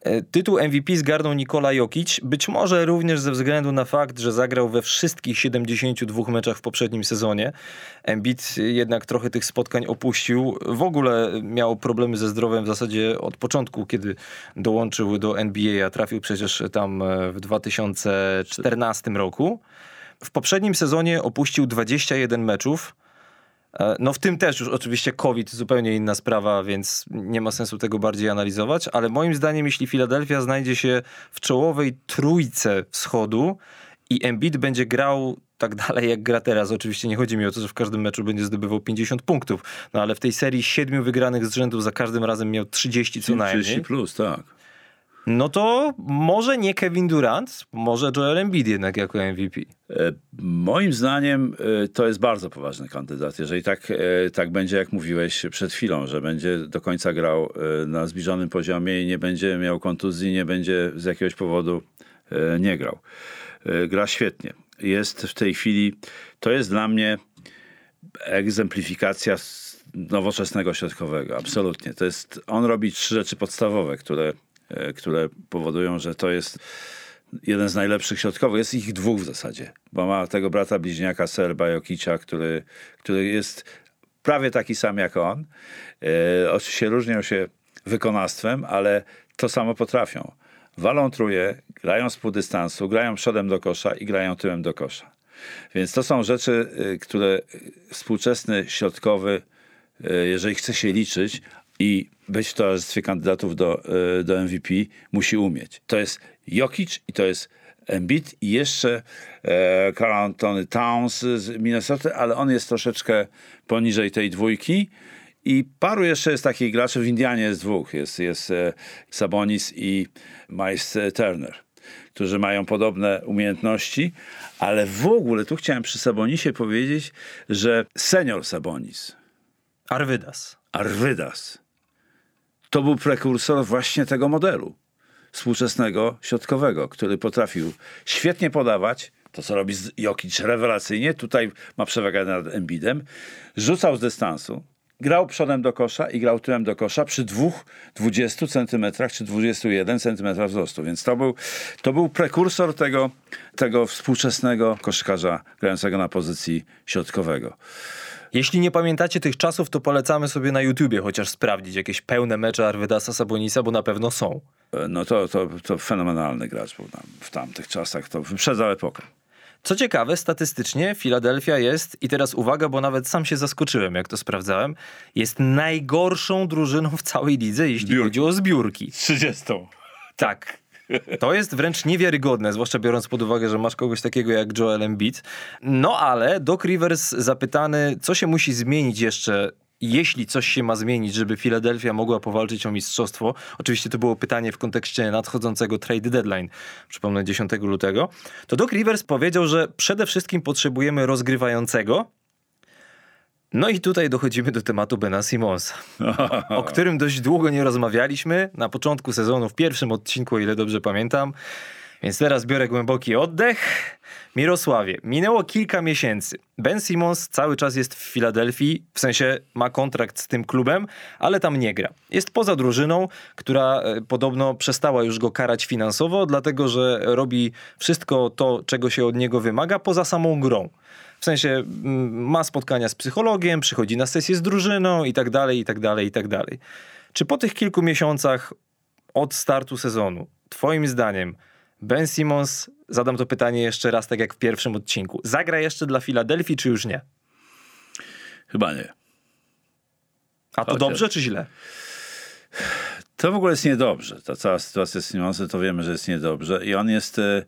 E, tytuł MVP zgarnął Nikola Jokic, być może również ze względu na fakt, że zagrał we wszystkich 72 meczach w poprzednim sezonie. Embiid jednak trochę tych spotkań opuścił. W ogóle miał problemy ze zdrowiem w zasadzie od początku, kiedy dołączył do NBA, a trafił przecież tam e, w 2014 roku. W poprzednim sezonie opuścił 21 meczów. E, no w tym też już oczywiście COVID, zupełnie inna sprawa, więc nie ma sensu tego bardziej analizować, ale moim zdaniem jeśli Filadelfia znajdzie się w czołowej trójce wschodu i Embiid będzie grał tak dalej jak gra teraz. Oczywiście nie chodzi mi o to, że w każdym meczu będzie zdobywał 50 punktów, no ale w tej serii siedmiu wygranych z rzędu za każdym razem miał 30 co najmniej. 30 plus, tak. No to może nie Kevin Durant, może Joel Embiid jednak jako MVP. E, moim zdaniem e, to jest bardzo poważny kandydat. Jeżeli tak, e, tak będzie, jak mówiłeś przed chwilą, że będzie do końca grał na zbliżonym poziomie i nie będzie miał kontuzji, nie będzie z jakiegoś powodu nie grał. Gra świetnie. Jest w tej chwili, to jest dla mnie egzemplifikacja nowoczesnego środkowego. Absolutnie. To jest, on robi trzy rzeczy podstawowe, które które powodują, że to jest jeden z najlepszych środkowych. Jest ich dwóch w zasadzie, bo ma tego brata bliźniaka Serba Jokicia, który, który jest prawie taki sam jak on. E, oczywiście różnią się wykonawstwem, ale to samo potrafią. Walą truje, grają z półdystansu, grają przodem do kosza i grają tyłem do kosza. Więc to są rzeczy, y, które współczesny środkowy, jeżeli chce się liczyć i być w towarzystwie kandydatów do, y, do MVP, musi umieć. To jest Jokic i to jest Embiid i jeszcze e, Carl Anthony Towns z Minnesota, ale on jest troszeczkę poniżej tej dwójki. I paru jeszcze jest takich graczy, w Indianie jest dwóch, jest, jest e, Sabonis i Miles Turner, którzy mają podobne umiejętności, ale w ogóle tu chciałem przy Sabonisie powiedzieć, że senior Sabonis, Arwydas. Arvydas, to był prekursor właśnie tego modelu współczesnego środkowego, który potrafił świetnie podawać, to co robi Jokic rewelacyjnie, tutaj ma przewagę nad Embidem, rzucał z dystansu, grał przodem do kosza i grał tyłem do kosza przy dwóch 20 centymetrach czy 21 centymetrach wzrostu. Więc to był, to był prekursor tego, tego współczesnego koszykarza grającego na pozycji środkowego. Jeśli nie pamiętacie tych czasów, to polecamy sobie na YouTubie chociaż sprawdzić jakieś pełne mecze Arvydasa Sabonisa, bo na pewno są. E, no to, to, to fenomenalny gracz był tam, w tamtych czasach. To wyprzedzał epokę. Co ciekawe, statystycznie Filadelfia jest, i teraz uwaga, bo nawet sam się zaskoczyłem, jak to sprawdzałem, jest najgorszą drużyną w całej lidze, jeśli Zbiórki. chodzi o zbiórki. 30. Tak. To jest wręcz niewiarygodne, zwłaszcza biorąc pod uwagę, że masz kogoś takiego jak Joel Embiid. No ale Doc Rivers zapytany, co się musi zmienić jeszcze jeśli coś się ma zmienić, żeby Philadelphia mogła powalczyć o mistrzostwo, oczywiście to było pytanie w kontekście nadchodzącego trade deadline, przypomnę 10 lutego, to Doc Rivers powiedział, że przede wszystkim potrzebujemy rozgrywającego. No i tutaj dochodzimy do tematu Bena Simonsa, o którym dość długo nie rozmawialiśmy. Na początku sezonu, w pierwszym odcinku, o ile dobrze pamiętam. Więc teraz biorę głęboki oddech. Mirosławie, minęło kilka miesięcy. Ben Simmons cały czas jest w Filadelfii, w sensie ma kontrakt z tym klubem, ale tam nie gra. Jest poza drużyną, która e, podobno przestała już go karać finansowo, dlatego że robi wszystko to, czego się od niego wymaga, poza samą grą. W sensie mm, ma spotkania z psychologiem, przychodzi na sesję z drużyną i tak dalej, i tak dalej, i tak dalej. Czy po tych kilku miesiącach od startu sezonu, twoim zdaniem, Ben Simmons, zadam to pytanie jeszcze raz, tak jak w pierwszym odcinku. Zagra jeszcze dla Filadelfii, czy już nie? Chyba nie. A to Chociaż- dobrze, czy źle? To w ogóle jest niedobrze. Ta cała sytuacja z Simonsem, to wiemy, że jest niedobrze. I on jest, e,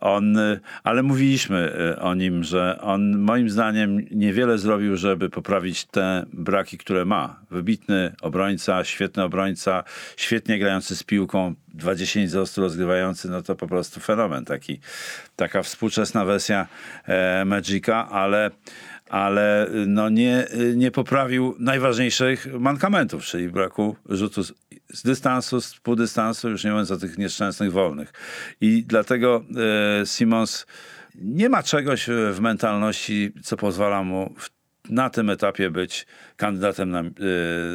on, e, ale mówiliśmy e, o nim, że on moim zdaniem niewiele zrobił, żeby poprawić te braki, które ma. Wybitny obrońca, świetny obrońca, świetnie grający z piłką, 20 wzrostu rozgrywający, no to po prostu fenomen. Taki, taka współczesna wersja e, Magica, ale ale no nie, nie poprawił najważniejszych mankamentów, czyli braku rzutu z, dystansu, z półdystansu, już nie mówiąc o tych nieszczęsnych wolnych. I dlatego e, Simons nie ma czegoś w mentalności, co pozwala mu w, na tym etapie być kandydatem na, e,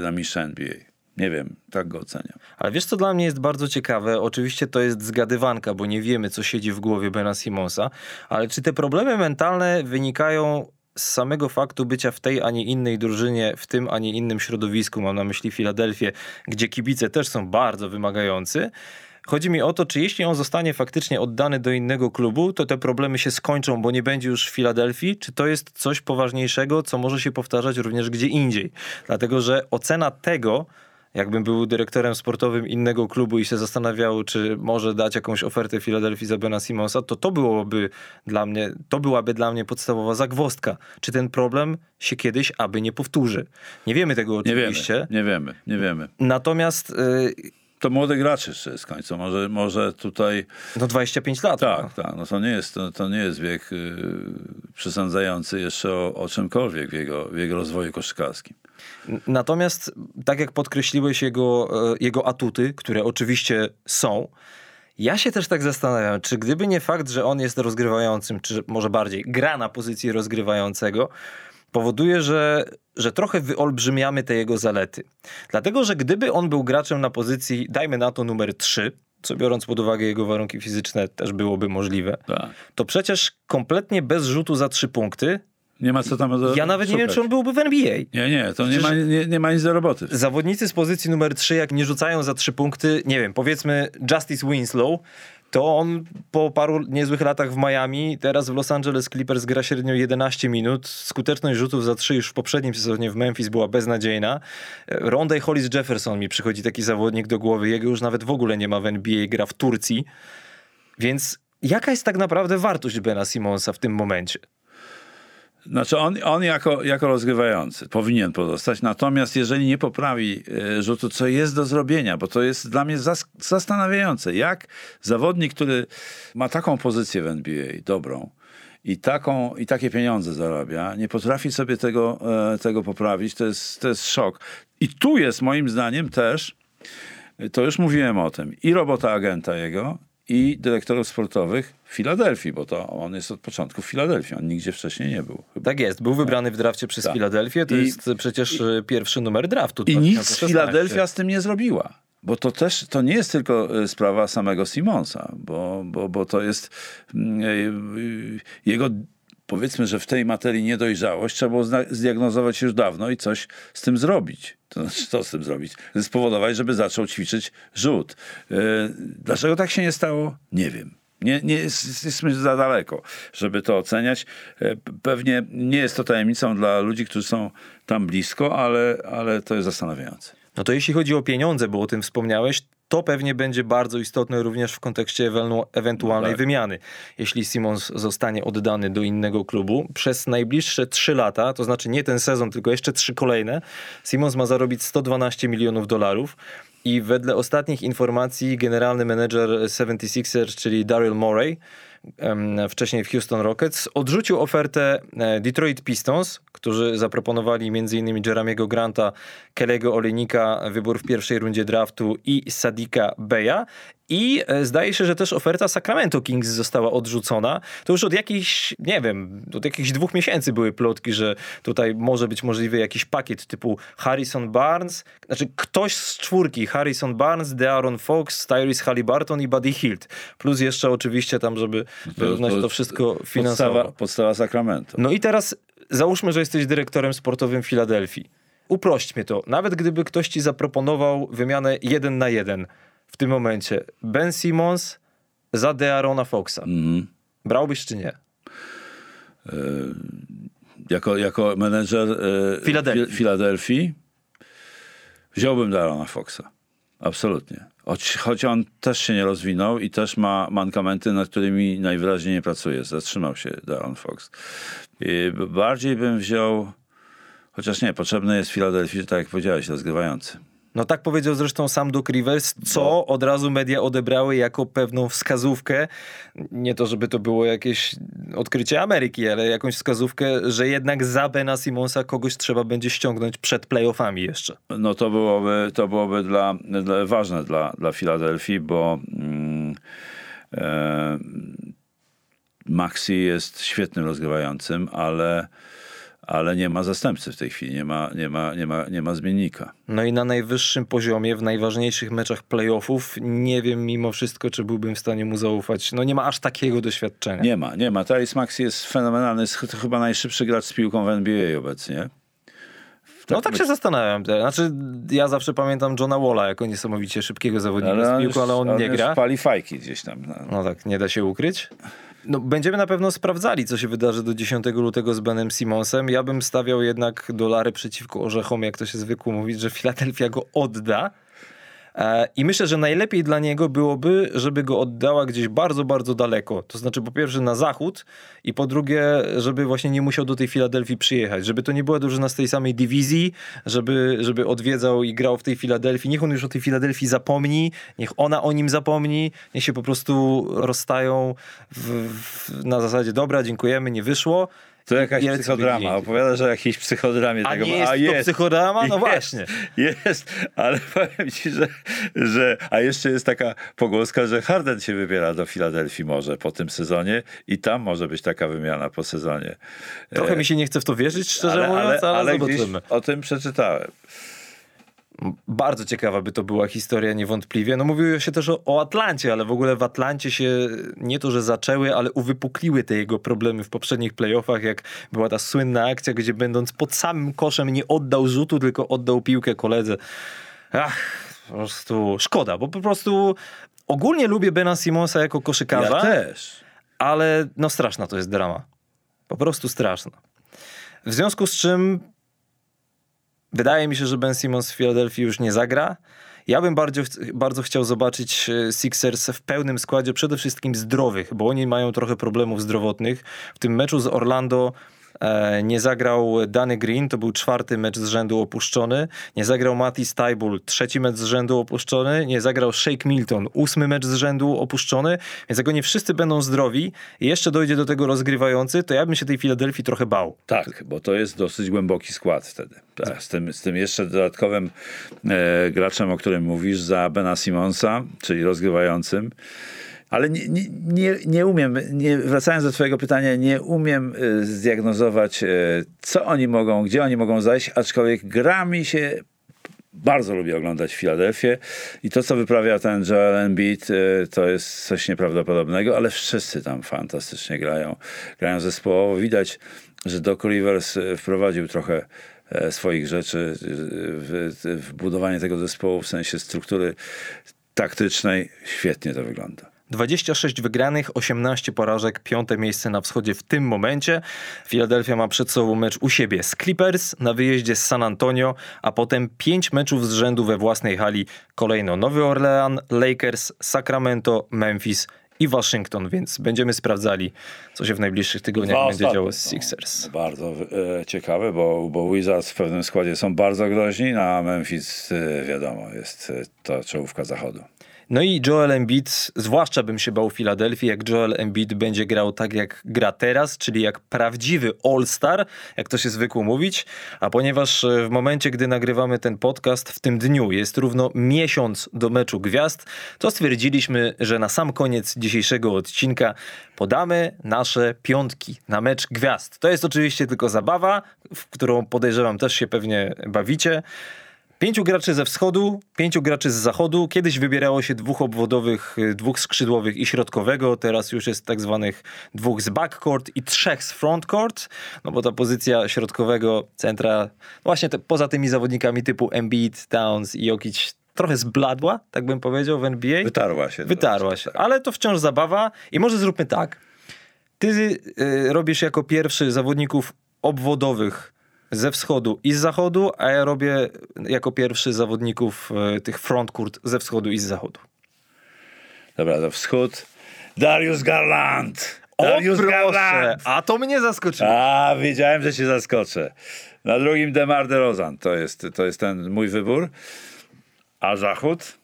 na mistrza NBA. Nie wiem, tak go oceniam. Ale wiesz, co dla mnie jest bardzo ciekawe? Oczywiście to jest zgadywanka, bo nie wiemy, co siedzi w głowie Bena Simonsa, ale czy te problemy mentalne wynikają z samego faktu bycia w tej, a nie innej drużynie, w tym, a nie innym środowisku, mam na myśli Filadelfię, gdzie kibice też są bardzo wymagający. Chodzi mi o to, czy jeśli on zostanie faktycznie oddany do innego klubu, to te problemy się skończą, bo nie będzie już w Filadelfii, czy to jest coś poważniejszego, co może się powtarzać również gdzie indziej. Dlatego, że ocena tego, jakbym był dyrektorem sportowym innego klubu i się zastanawiał, czy może dać jakąś ofertę Filadelfii za Bena Simonsa, to to byłoby dla mnie, to byłaby dla mnie podstawowa zagwozdka. Czy ten problem się kiedyś aby nie powtórzy? Nie wiemy tego Nie oczywiście. wiemy, nie wiemy, nie wiemy. Natomiast y, To młody gracz jeszcze jest końcu. Może, może tutaj no 25 lat. Tak, no. tak. No to nie jest, to, to nie jest wiek y, przesądzający jeszcze o, o czymkolwiek w jego, w jego rozwoju koszykarskim. Natomiast, tak jak podkreśliłeś jego, e, jego atuty, które oczywiście są, ja się też tak zastanawiam, czy gdyby nie fakt, że on jest rozgrywającym, czy może bardziej gra na pozycji rozgrywającego, powoduje, że, że trochę wyolbrzymiamy te jego zalety. Dlatego, że gdyby on był graczem na pozycji, dajmy na to numer 3, co biorąc pod uwagę jego warunki fizyczne też byłoby możliwe, Tak. to przecież kompletnie bez rzutu za trzy punkty Nie ma co tam do, Ja nawet nie wiem, szukać. czy on byłby w NBA. Nie, nie, to nie ma, nie, nie ma nic do roboty. Zawodnicy z pozycji numer 3, jak nie rzucają za 3 punkty, nie wiem, powiedzmy Justice Winslow, to on po paru niezłych latach w Miami, teraz w Los Angeles Clippers gra średnio 11 minut. Skuteczność rzutów za 3 już w poprzednim sezonie w Memphis była beznadziejna. Rondé Hollis Jefferson mi przychodzi taki zawodnik do głowy. Jego już nawet w ogóle nie ma w NBA, gra w Turcji. Więc jaka jest tak naprawdę wartość Bena Simonsa w tym momencie? Znaczy on, on jako, jako rozgrywający powinien pozostać, natomiast jeżeli nie poprawi e, rzutu, co jest do zrobienia, bo to jest dla mnie zas- zastanawiające, jak zawodnik, który ma taką pozycję w NBA dobrą i, taką, i takie pieniądze zarabia, nie potrafi sobie tego, e, tego poprawić, to jest, to jest szok. I tu jest moim zdaniem też, to już mówiłem o tym, i robota agenta jego, i dyrektorów sportowych w Filadelfii, bo to on jest od początku w Filadelfii, on nigdzie wcześniej nie był. Chyba. Tak jest, był wybrany w drafcie przez Tak. Filadelfię, to I- jest przecież e, pierwszy numer draftu. I nic 2016. Filadelfia z tym nie zrobiła. Bo to też to nie jest tylko e, sprawa samego Simonsa, bo, bo, bo to jest mm, e, jego, powiedzmy, że w tej materii niedojrzałość trzeba było zdiagnozować już dawno i coś z tym zrobić. To znaczy, co z tym zrobić? Spowodować, żeby zaczął ćwiczyć rzut. E, Dlaczego tak się nie stało? Nie wiem. Nie, nie jest, jesteśmy za daleko, żeby to oceniać. E, Pewnie nie jest to tajemnicą dla ludzi, którzy są tam blisko, ale, ale to jest zastanawiające. No to jeśli chodzi o pieniądze, bo o tym wspomniałeś, to pewnie będzie bardzo istotne również w kontekście ewentu- ewentualnej No tak. wymiany. Jeśli Simons zostanie oddany do innego klubu, przez najbliższe 3 lata, to znaczy nie ten sezon, tylko jeszcze trzy kolejne, Simons ma zarobić 112 milionów dolarów. I wedle ostatnich informacji generalny menedżer 76ers, czyli Daryl Morey, wcześniej w Houston Rockets, odrzucił ofertę e, Detroit Pistons, którzy zaproponowali m.in. Jeramiego Granta, Kelego Olejnika, wybór w pierwszej rundzie draftu i Sadika Beya. I e, zdaje się, że też oferta Sacramento Kings została odrzucona. To już od jakichś, nie wiem, od jakichś dwóch miesięcy były plotki, że tutaj może być możliwy jakiś pakiet typu Harrison Barnes, znaczy ktoś z czwórki, Harrison Barnes, De'Aaron Fox, Tyrese Halliburton i Buddy Hield. Plus jeszcze oczywiście tam, żeby wyrównać to, wszystko finansowo. Podstawa, podstawa Sacramento. No i teraz załóżmy, że jesteś dyrektorem sportowym Filadelfii. Uprośćmy to. Nawet gdyby ktoś ci zaproponował wymianę jeden na jeden w tym momencie. Ben Simmons za De'Arona Foxa. Mhm. Brałbyś czy nie? Jako, jako menedżer e, Filadelfii. Fi- Filadelfii wziąłbym Darona Foxa. Absolutnie. Choć, choć on też się nie rozwinął i też ma mankamenty, nad którymi najwyraźniej nie pracuje. Zatrzymał się Daron Fox. I bardziej bym wziął, chociaż nie, potrzebny jest Filadelfii, tak jak powiedziałeś, rozgrywający. No tak powiedział zresztą sam Doc Rivers, co od razu media odebrały jako pewną wskazówkę. Nie to, żeby to było jakieś odkrycie Ameryki, ale jakąś wskazówkę, że jednak za Bena Simonsa kogoś trzeba będzie ściągnąć przed playoffami jeszcze. No to byłoby, to byłoby dla, dla, ważne dla, dla Filadelfii, bo mm, e, Maxi jest świetnym rozgrywającym, ale, ale nie ma zastępcy w tej chwili, nie ma, nie ma, nie ma, nie ma zmiennika. No i na najwyższym poziomie, w najważniejszych meczach playoffów, nie wiem mimo wszystko, czy byłbym w stanie mu zaufać. No nie ma aż takiego doświadczenia. Nie ma, nie ma. Tyrese Maxi jest fenomenalny, jest ch- chyba najszybszy gracz z piłką w NBA obecnie. No tak się zastanawiam. Znaczy, ja zawsze pamiętam Johna Walla jako niesamowicie szybkiego zawodnika z piłką, ale on nie już gra. pali fajki gdzieś tam. No tak, nie da się ukryć. No, będziemy na pewno sprawdzali, co się wydarzy do 10 lutego z Benem Simonsem. Ja bym stawiał jednak dolary przeciwko orzechom, jak to się zwykło mówić, że Filadelfia go odda. E, I myślę, że najlepiej dla niego byłoby, żeby go oddała gdzieś bardzo, bardzo daleko. To znaczy, po pierwsze na zachód i po drugie, żeby właśnie nie musiał do tej Filadelfii przyjechać. Żeby to nie była drużyna z tej samej dywizji, żeby, żeby odwiedzał i grał w tej Filadelfii. Niech on już o tej Filadelfii zapomni, niech ona o nim zapomni, niech się po prostu rozstają w, w, na zasadzie dobra, dziękujemy, nie wyszło. To jakaś psychodrama. indziej. Opowiadasz o jakiejś psychodramie. A tego, nie jest to psychodrama? No właśnie. Jest, ale powiem ci, że, że... A jeszcze jest taka pogłoska, że Harden się wybiera do Filadelfii może po tym sezonie i tam może być taka wymiana po sezonie. Trochę mi się nie chce w to wierzyć, szczerze mówiąc, ale, gdzieś zobaczymy. o tym przeczytałem. Bardzo ciekawa by to była historia niewątpliwie. No mówiło się też o, o, Atlancie, ale w ogóle w Atlancie się nie to, że zaczęły, ale uwypukliły te jego problemy w poprzednich playoffach, jak była ta słynna akcja, gdzie będąc pod samym koszem nie oddał rzutu, tylko oddał piłkę koledze. Ach, po prostu szkoda, bo po prostu ogólnie lubię Bena Simonsa jako koszykarza. Ja też. Ale no straszna to jest drama. Po prostu straszna. W związku z czym wydaje mi się, że Ben Simmons w Filadelfii już nie zagra. Ja bym bardzo, bardzo chciał zobaczyć e, Sixers w pełnym składzie, przede wszystkim zdrowych, bo oni mają trochę problemów zdrowotnych. W tym meczu z Orlando nie zagrał Danny Green, to był czwarty mecz z rzędu opuszczony. Nie zagrał Mati Stajbul, trzeci mecz z rzędu opuszczony. Nie zagrał Shake Milton, ósmy mecz z rzędu opuszczony. Więc jak oni wszyscy będą zdrowi i jeszcze dojdzie do tego rozgrywający, to ja bym się tej Filadelfii trochę bał. Tak, bo to jest dosyć głęboki skład wtedy. Z, tym, z tym jeszcze dodatkowym e, graczem, o którym mówisz, za Bena Simonsa, czyli rozgrywającym. Ale nie, nie, nie umiem, nie, wracając do Twojego pytania, nie umiem y, zdiagnozować, y, co oni mogą, gdzie oni mogą zajść, aczkolwiek gra mi się bardzo lubię oglądać Filadelfię i to, co wyprawia ten Joel Embiid, y, to jest coś nieprawdopodobnego, ale wszyscy tam fantastycznie grają. Grają zespołowo. Widać, że Doc Rivers wprowadził trochę e, swoich rzeczy w, w budowanie tego zespołu w sensie struktury taktycznej. Świetnie to wygląda. 26 wygranych, 18 porażek, piąte miejsce na wschodzie w tym momencie. Philadelphia ma przed sobą mecz u siebie z Clippers, na wyjeździe z San Antonio, a potem 5 meczów z rzędu we własnej hali. Kolejno Nowy Orlean, Lakers, Sacramento, Memphis i Waszyngton, więc będziemy sprawdzali, co się w najbliższych tygodniach Dwa będzie działo z Sixers. No, bardzo e, ciekawe, bo, bo Wizards w pewnym składzie są bardzo groźni, no a Memphis e, wiadomo, jest e, to czołówka zachodu. No i Joel Embiid, zwłaszcza bym się bał Filadelfii, jak Joel Embiid będzie grał tak jak gra teraz, czyli jak prawdziwy All-Star, jak to się zwykło mówić, a ponieważ e, w momencie, gdy nagrywamy ten podcast, w tym dniu jest równo miesiąc do meczu gwiazd, to stwierdziliśmy, że na sam koniec dzisiejszego odcinka podamy nasze piątki na mecz gwiazd. To jest oczywiście tylko zabawa, w którą podejrzewam też się pewnie bawicie. Pięciu graczy ze wschodu, pięciu graczy z zachodu. Kiedyś wybierało się dwóch obwodowych, y, dwóch skrzydłowych i środkowego. Teraz już jest tak zwanych dwóch z backcourt i trzech z frontcourt. No bo ta pozycja środkowego centra, właśnie te, poza tymi zawodnikami typu Embiid, Towns i Jokic trochę zbladła, tak bym powiedział w NBA. Wytarła się. Wytarła się, ale to wciąż zabawa i może zróbmy tak. Ty y, robisz jako pierwszy zawodników obwodowych ze wschodu i z zachodu, a ja robię jako pierwszy zawodników e, tych frontcourt ze wschodu i z zachodu. Dobra, to wschód. Darius Garland. Darius o, Garland. A to mnie zaskoczyło. A, wiedziałem, że cię zaskoczę. Na drugim Demar DeRozan. To jest, to jest ten mój wybór. A zachód?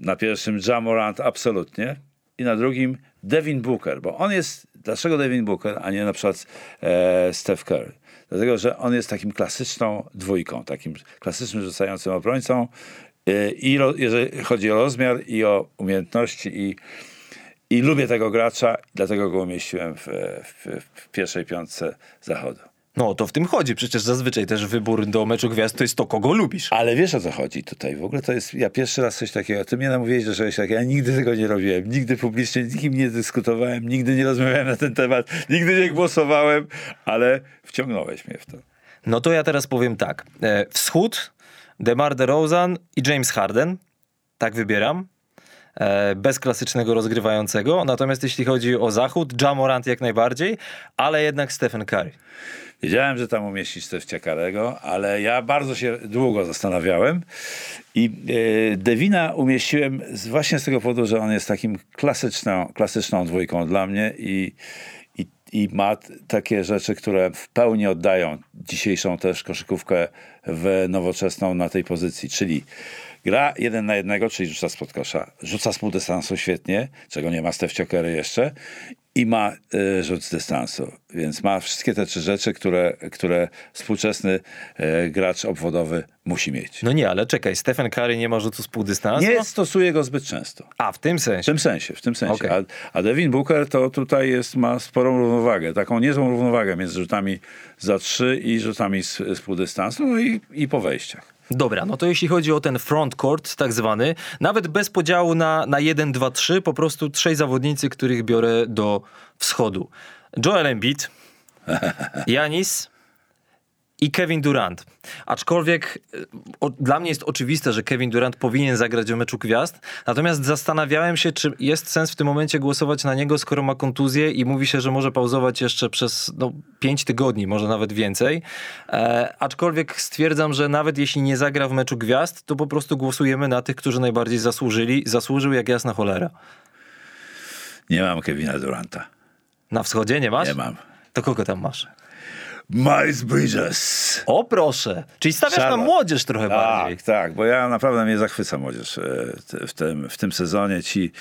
Na pierwszym Jamorant absolutnie. I na drugim Devin Booker, bo on jest, dlaczego Devin Booker, a nie na przykład e, Steph Curry? Dlatego, że on jest takim klasyczną dwójką, takim klasycznym rzucającym obrońcą y, i jeżeli chodzi o rozmiar i o umiejętności i, i lubię tego gracza, dlatego go umieściłem w, w, w pierwszej piątce zachodu. No, to w tym chodzi. Przecież zazwyczaj też wybór do meczu gwiazd to jest to, kogo lubisz. Ale wiesz o co chodzi tutaj. W ogóle to jest, ja pierwszy raz coś takiego, ty mnie namówiłeś do czegoś takiego, ja nigdy tego nie robiłem. Nigdy publicznie z nikim nie dyskutowałem, nigdy nie rozmawiałem na ten temat, nigdy nie głosowałem, ale wciągnąłeś mnie w to. No to ja teraz powiem tak. E, wschód, DeMar DeRozan i James Harden. Tak wybieram. E, bez klasycznego rozgrywającego. Natomiast jeśli chodzi o zachód, Jamorant jak najbardziej, ale jednak Stephen Curry. Wiedziałem, że tam umieścić coś ciekawego, ale ja bardzo się długo zastanawiałem i e, Devina umieściłem z, właśnie z tego powodu, że on jest takim klasyczną, klasyczną dwójką dla mnie i, i, i ma takie rzeczy, które w pełni oddają dzisiejszą też koszykówkę w nowoczesną na tej pozycji, czyli gra jeden na jednego, czyli rzuca spod kosza, rzuca z pół dystansu świetnie, czego nie ma Curry jeszcze i ma y, rzut z dystansu. Więc ma wszystkie te trzy rzeczy, które, które współczesny y, gracz obwodowy musi mieć. No nie, ale czekaj, Stephen Curry nie ma rzutu z półdystansu? Nie stosuje go zbyt często. A, w tym sensie? W tym sensie, w tym sensie. Okay. A, a, Devin Booker to tutaj jest, ma sporą równowagę, taką niezłą równowagę między rzutami za trzy i rzutami z, z półdystansu, no i, i po wejściach. Dobra, no to jeśli chodzi o ten frontcourt tak zwany, nawet bez podziału na, na 1, 2, 3, po prostu trzej zawodnicy, których biorę do wschodu. Joel Embiid, Janis i Kevin Durant. Aczkolwiek e, o, dla mnie jest oczywiste, że Kevin Durant powinien zagrać w meczu gwiazd, natomiast zastanawiałem się, czy jest sens w tym momencie głosować na niego, skoro ma kontuzję i mówi się, że może pauzować jeszcze przez no, 5 tygodni, może nawet więcej. E, aczkolwiek stwierdzam, że nawet jeśli nie zagra w meczu gwiazd, to po prostu głosujemy na tych, którzy najbardziej zasłużyli. Zasłużył jak jasna cholera. Nie mam Kevina Duranta. Na wschodzie nie masz? Nie mam. To kogo tam masz? Miles Bridges. O proszę, czyli stawiasz na Charlotte. młodzież trochę bardziej. Tak, tak, bo ja naprawdę mnie zachwyca młodzież e, w tym, w tym sezonie. Ci,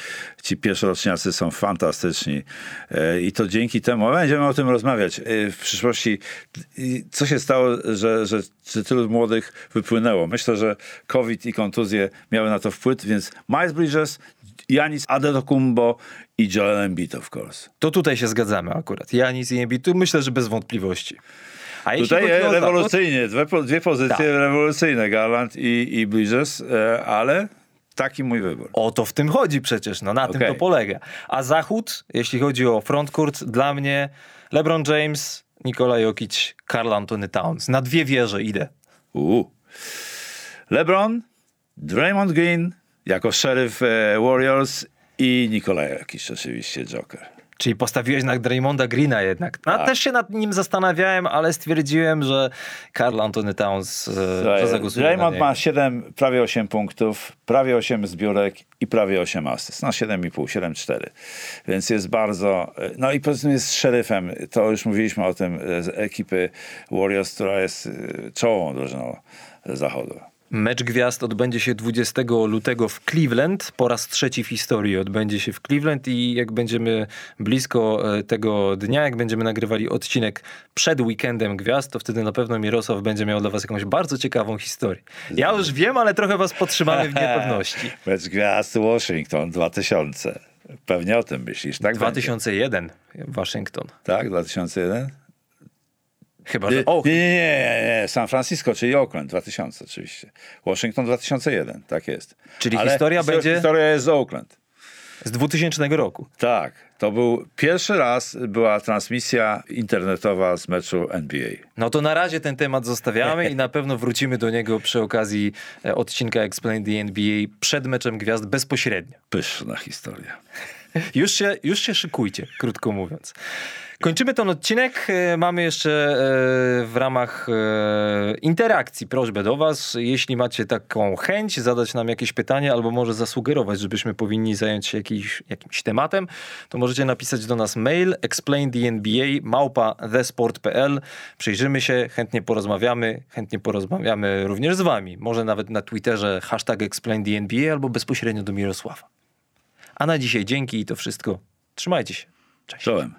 ci pierwszoroczniacy są fantastyczni E, i to dzięki temu, będziemy o tym rozmawiać e, w przyszłości, co się stało, że, że, że tylu młodych wypłynęło. Myślę, że COVID i kontuzje miały na to wpływ, więc Miles Bridges, Janis Adetokumbo i Joel Embiid, of course. To tutaj się zgadzamy akurat. Janis i Embiid, tu myślę, że bez wątpliwości. A Tutaj zachód, rewolucyjnie, dwie, dwie pozycje Tak. rewolucyjne, Garland i, i Bridges, e, ale taki mój wybór. O to w tym chodzi przecież, no na tym Okej. to polega. A zachód, jeśli chodzi o frontcourt, dla mnie LeBron James, Nikola Jokic, Karl Anthony Towns. Na dwie wieże idę. LeBron, Draymond Green jako szeryf e, Warriors i Nikolaj jakiś oczywiście Joker. Czyli postawiłeś na Draymonda Greena jednak. No, Tak. Też się nad nim zastanawiałem, ale stwierdziłem, że Karl Anthony Towns, e, na Draymond ma 7, prawie 8 punktów, prawie 8 zbiórek i prawie 8 asyst. No 7,5, 7,4. Więc jest bardzo... e, No i poza tym jest szeryfem. To już mówiliśmy o tym e, z ekipy Warriors, która jest czołową drużyną zachodu. Mecz gwiazd odbędzie się 20 lutego w Cleveland. Po raz trzeci w historii odbędzie się w Cleveland i jak będziemy blisko e, tego dnia, jak będziemy nagrywali odcinek przed weekendem gwiazd, to wtedy na pewno Mirosław będzie miał dla was jakąś bardzo ciekawą historię. Ja już wiem, ale trochę was podtrzymamy w niepewności. Mecz gwiazd Washington 2000. Pewnie o tym myślisz, tak? będzie? 2001 Waszyngton. Tak, 2001? Chyba, że... O, nie, nie, nie, San Francisco, czyli Oakland 2000 oczywiście. Washington 2001, tak jest. Czyli historia histo- będzie- Historia jest z Oakland. z 2000 roku. Tak, to był pierwszy raz była transmisja internetowa z meczu NBA. No to na razie ten temat zostawiamy i na pewno wrócimy do niego przy okazji e, odcinka Explain the NBA przed meczem gwiazd bezpośrednio. Pyszna historia. Już się, już się szykujcie, krótko mówiąc. Kończymy ten odcinek. E, Mamy jeszcze e, w ramach e, interakcji prośbę do Was. Jeśli macie taką chęć zadać nam jakieś pytanie albo może zasugerować, żebyśmy powinni zająć się jakimś tematem, to możecie napisać do nas mail explainthenba małpa thesport.pl. Przyjrzymy się, chętnie porozmawiamy, chętnie porozmawiamy również z Wami. Może nawet na Twitterze hashtag explainthenba albo bezpośrednio do Mirosława. A na dzisiaj dzięki i to wszystko. Trzymajcie się. Cześć. Czołem.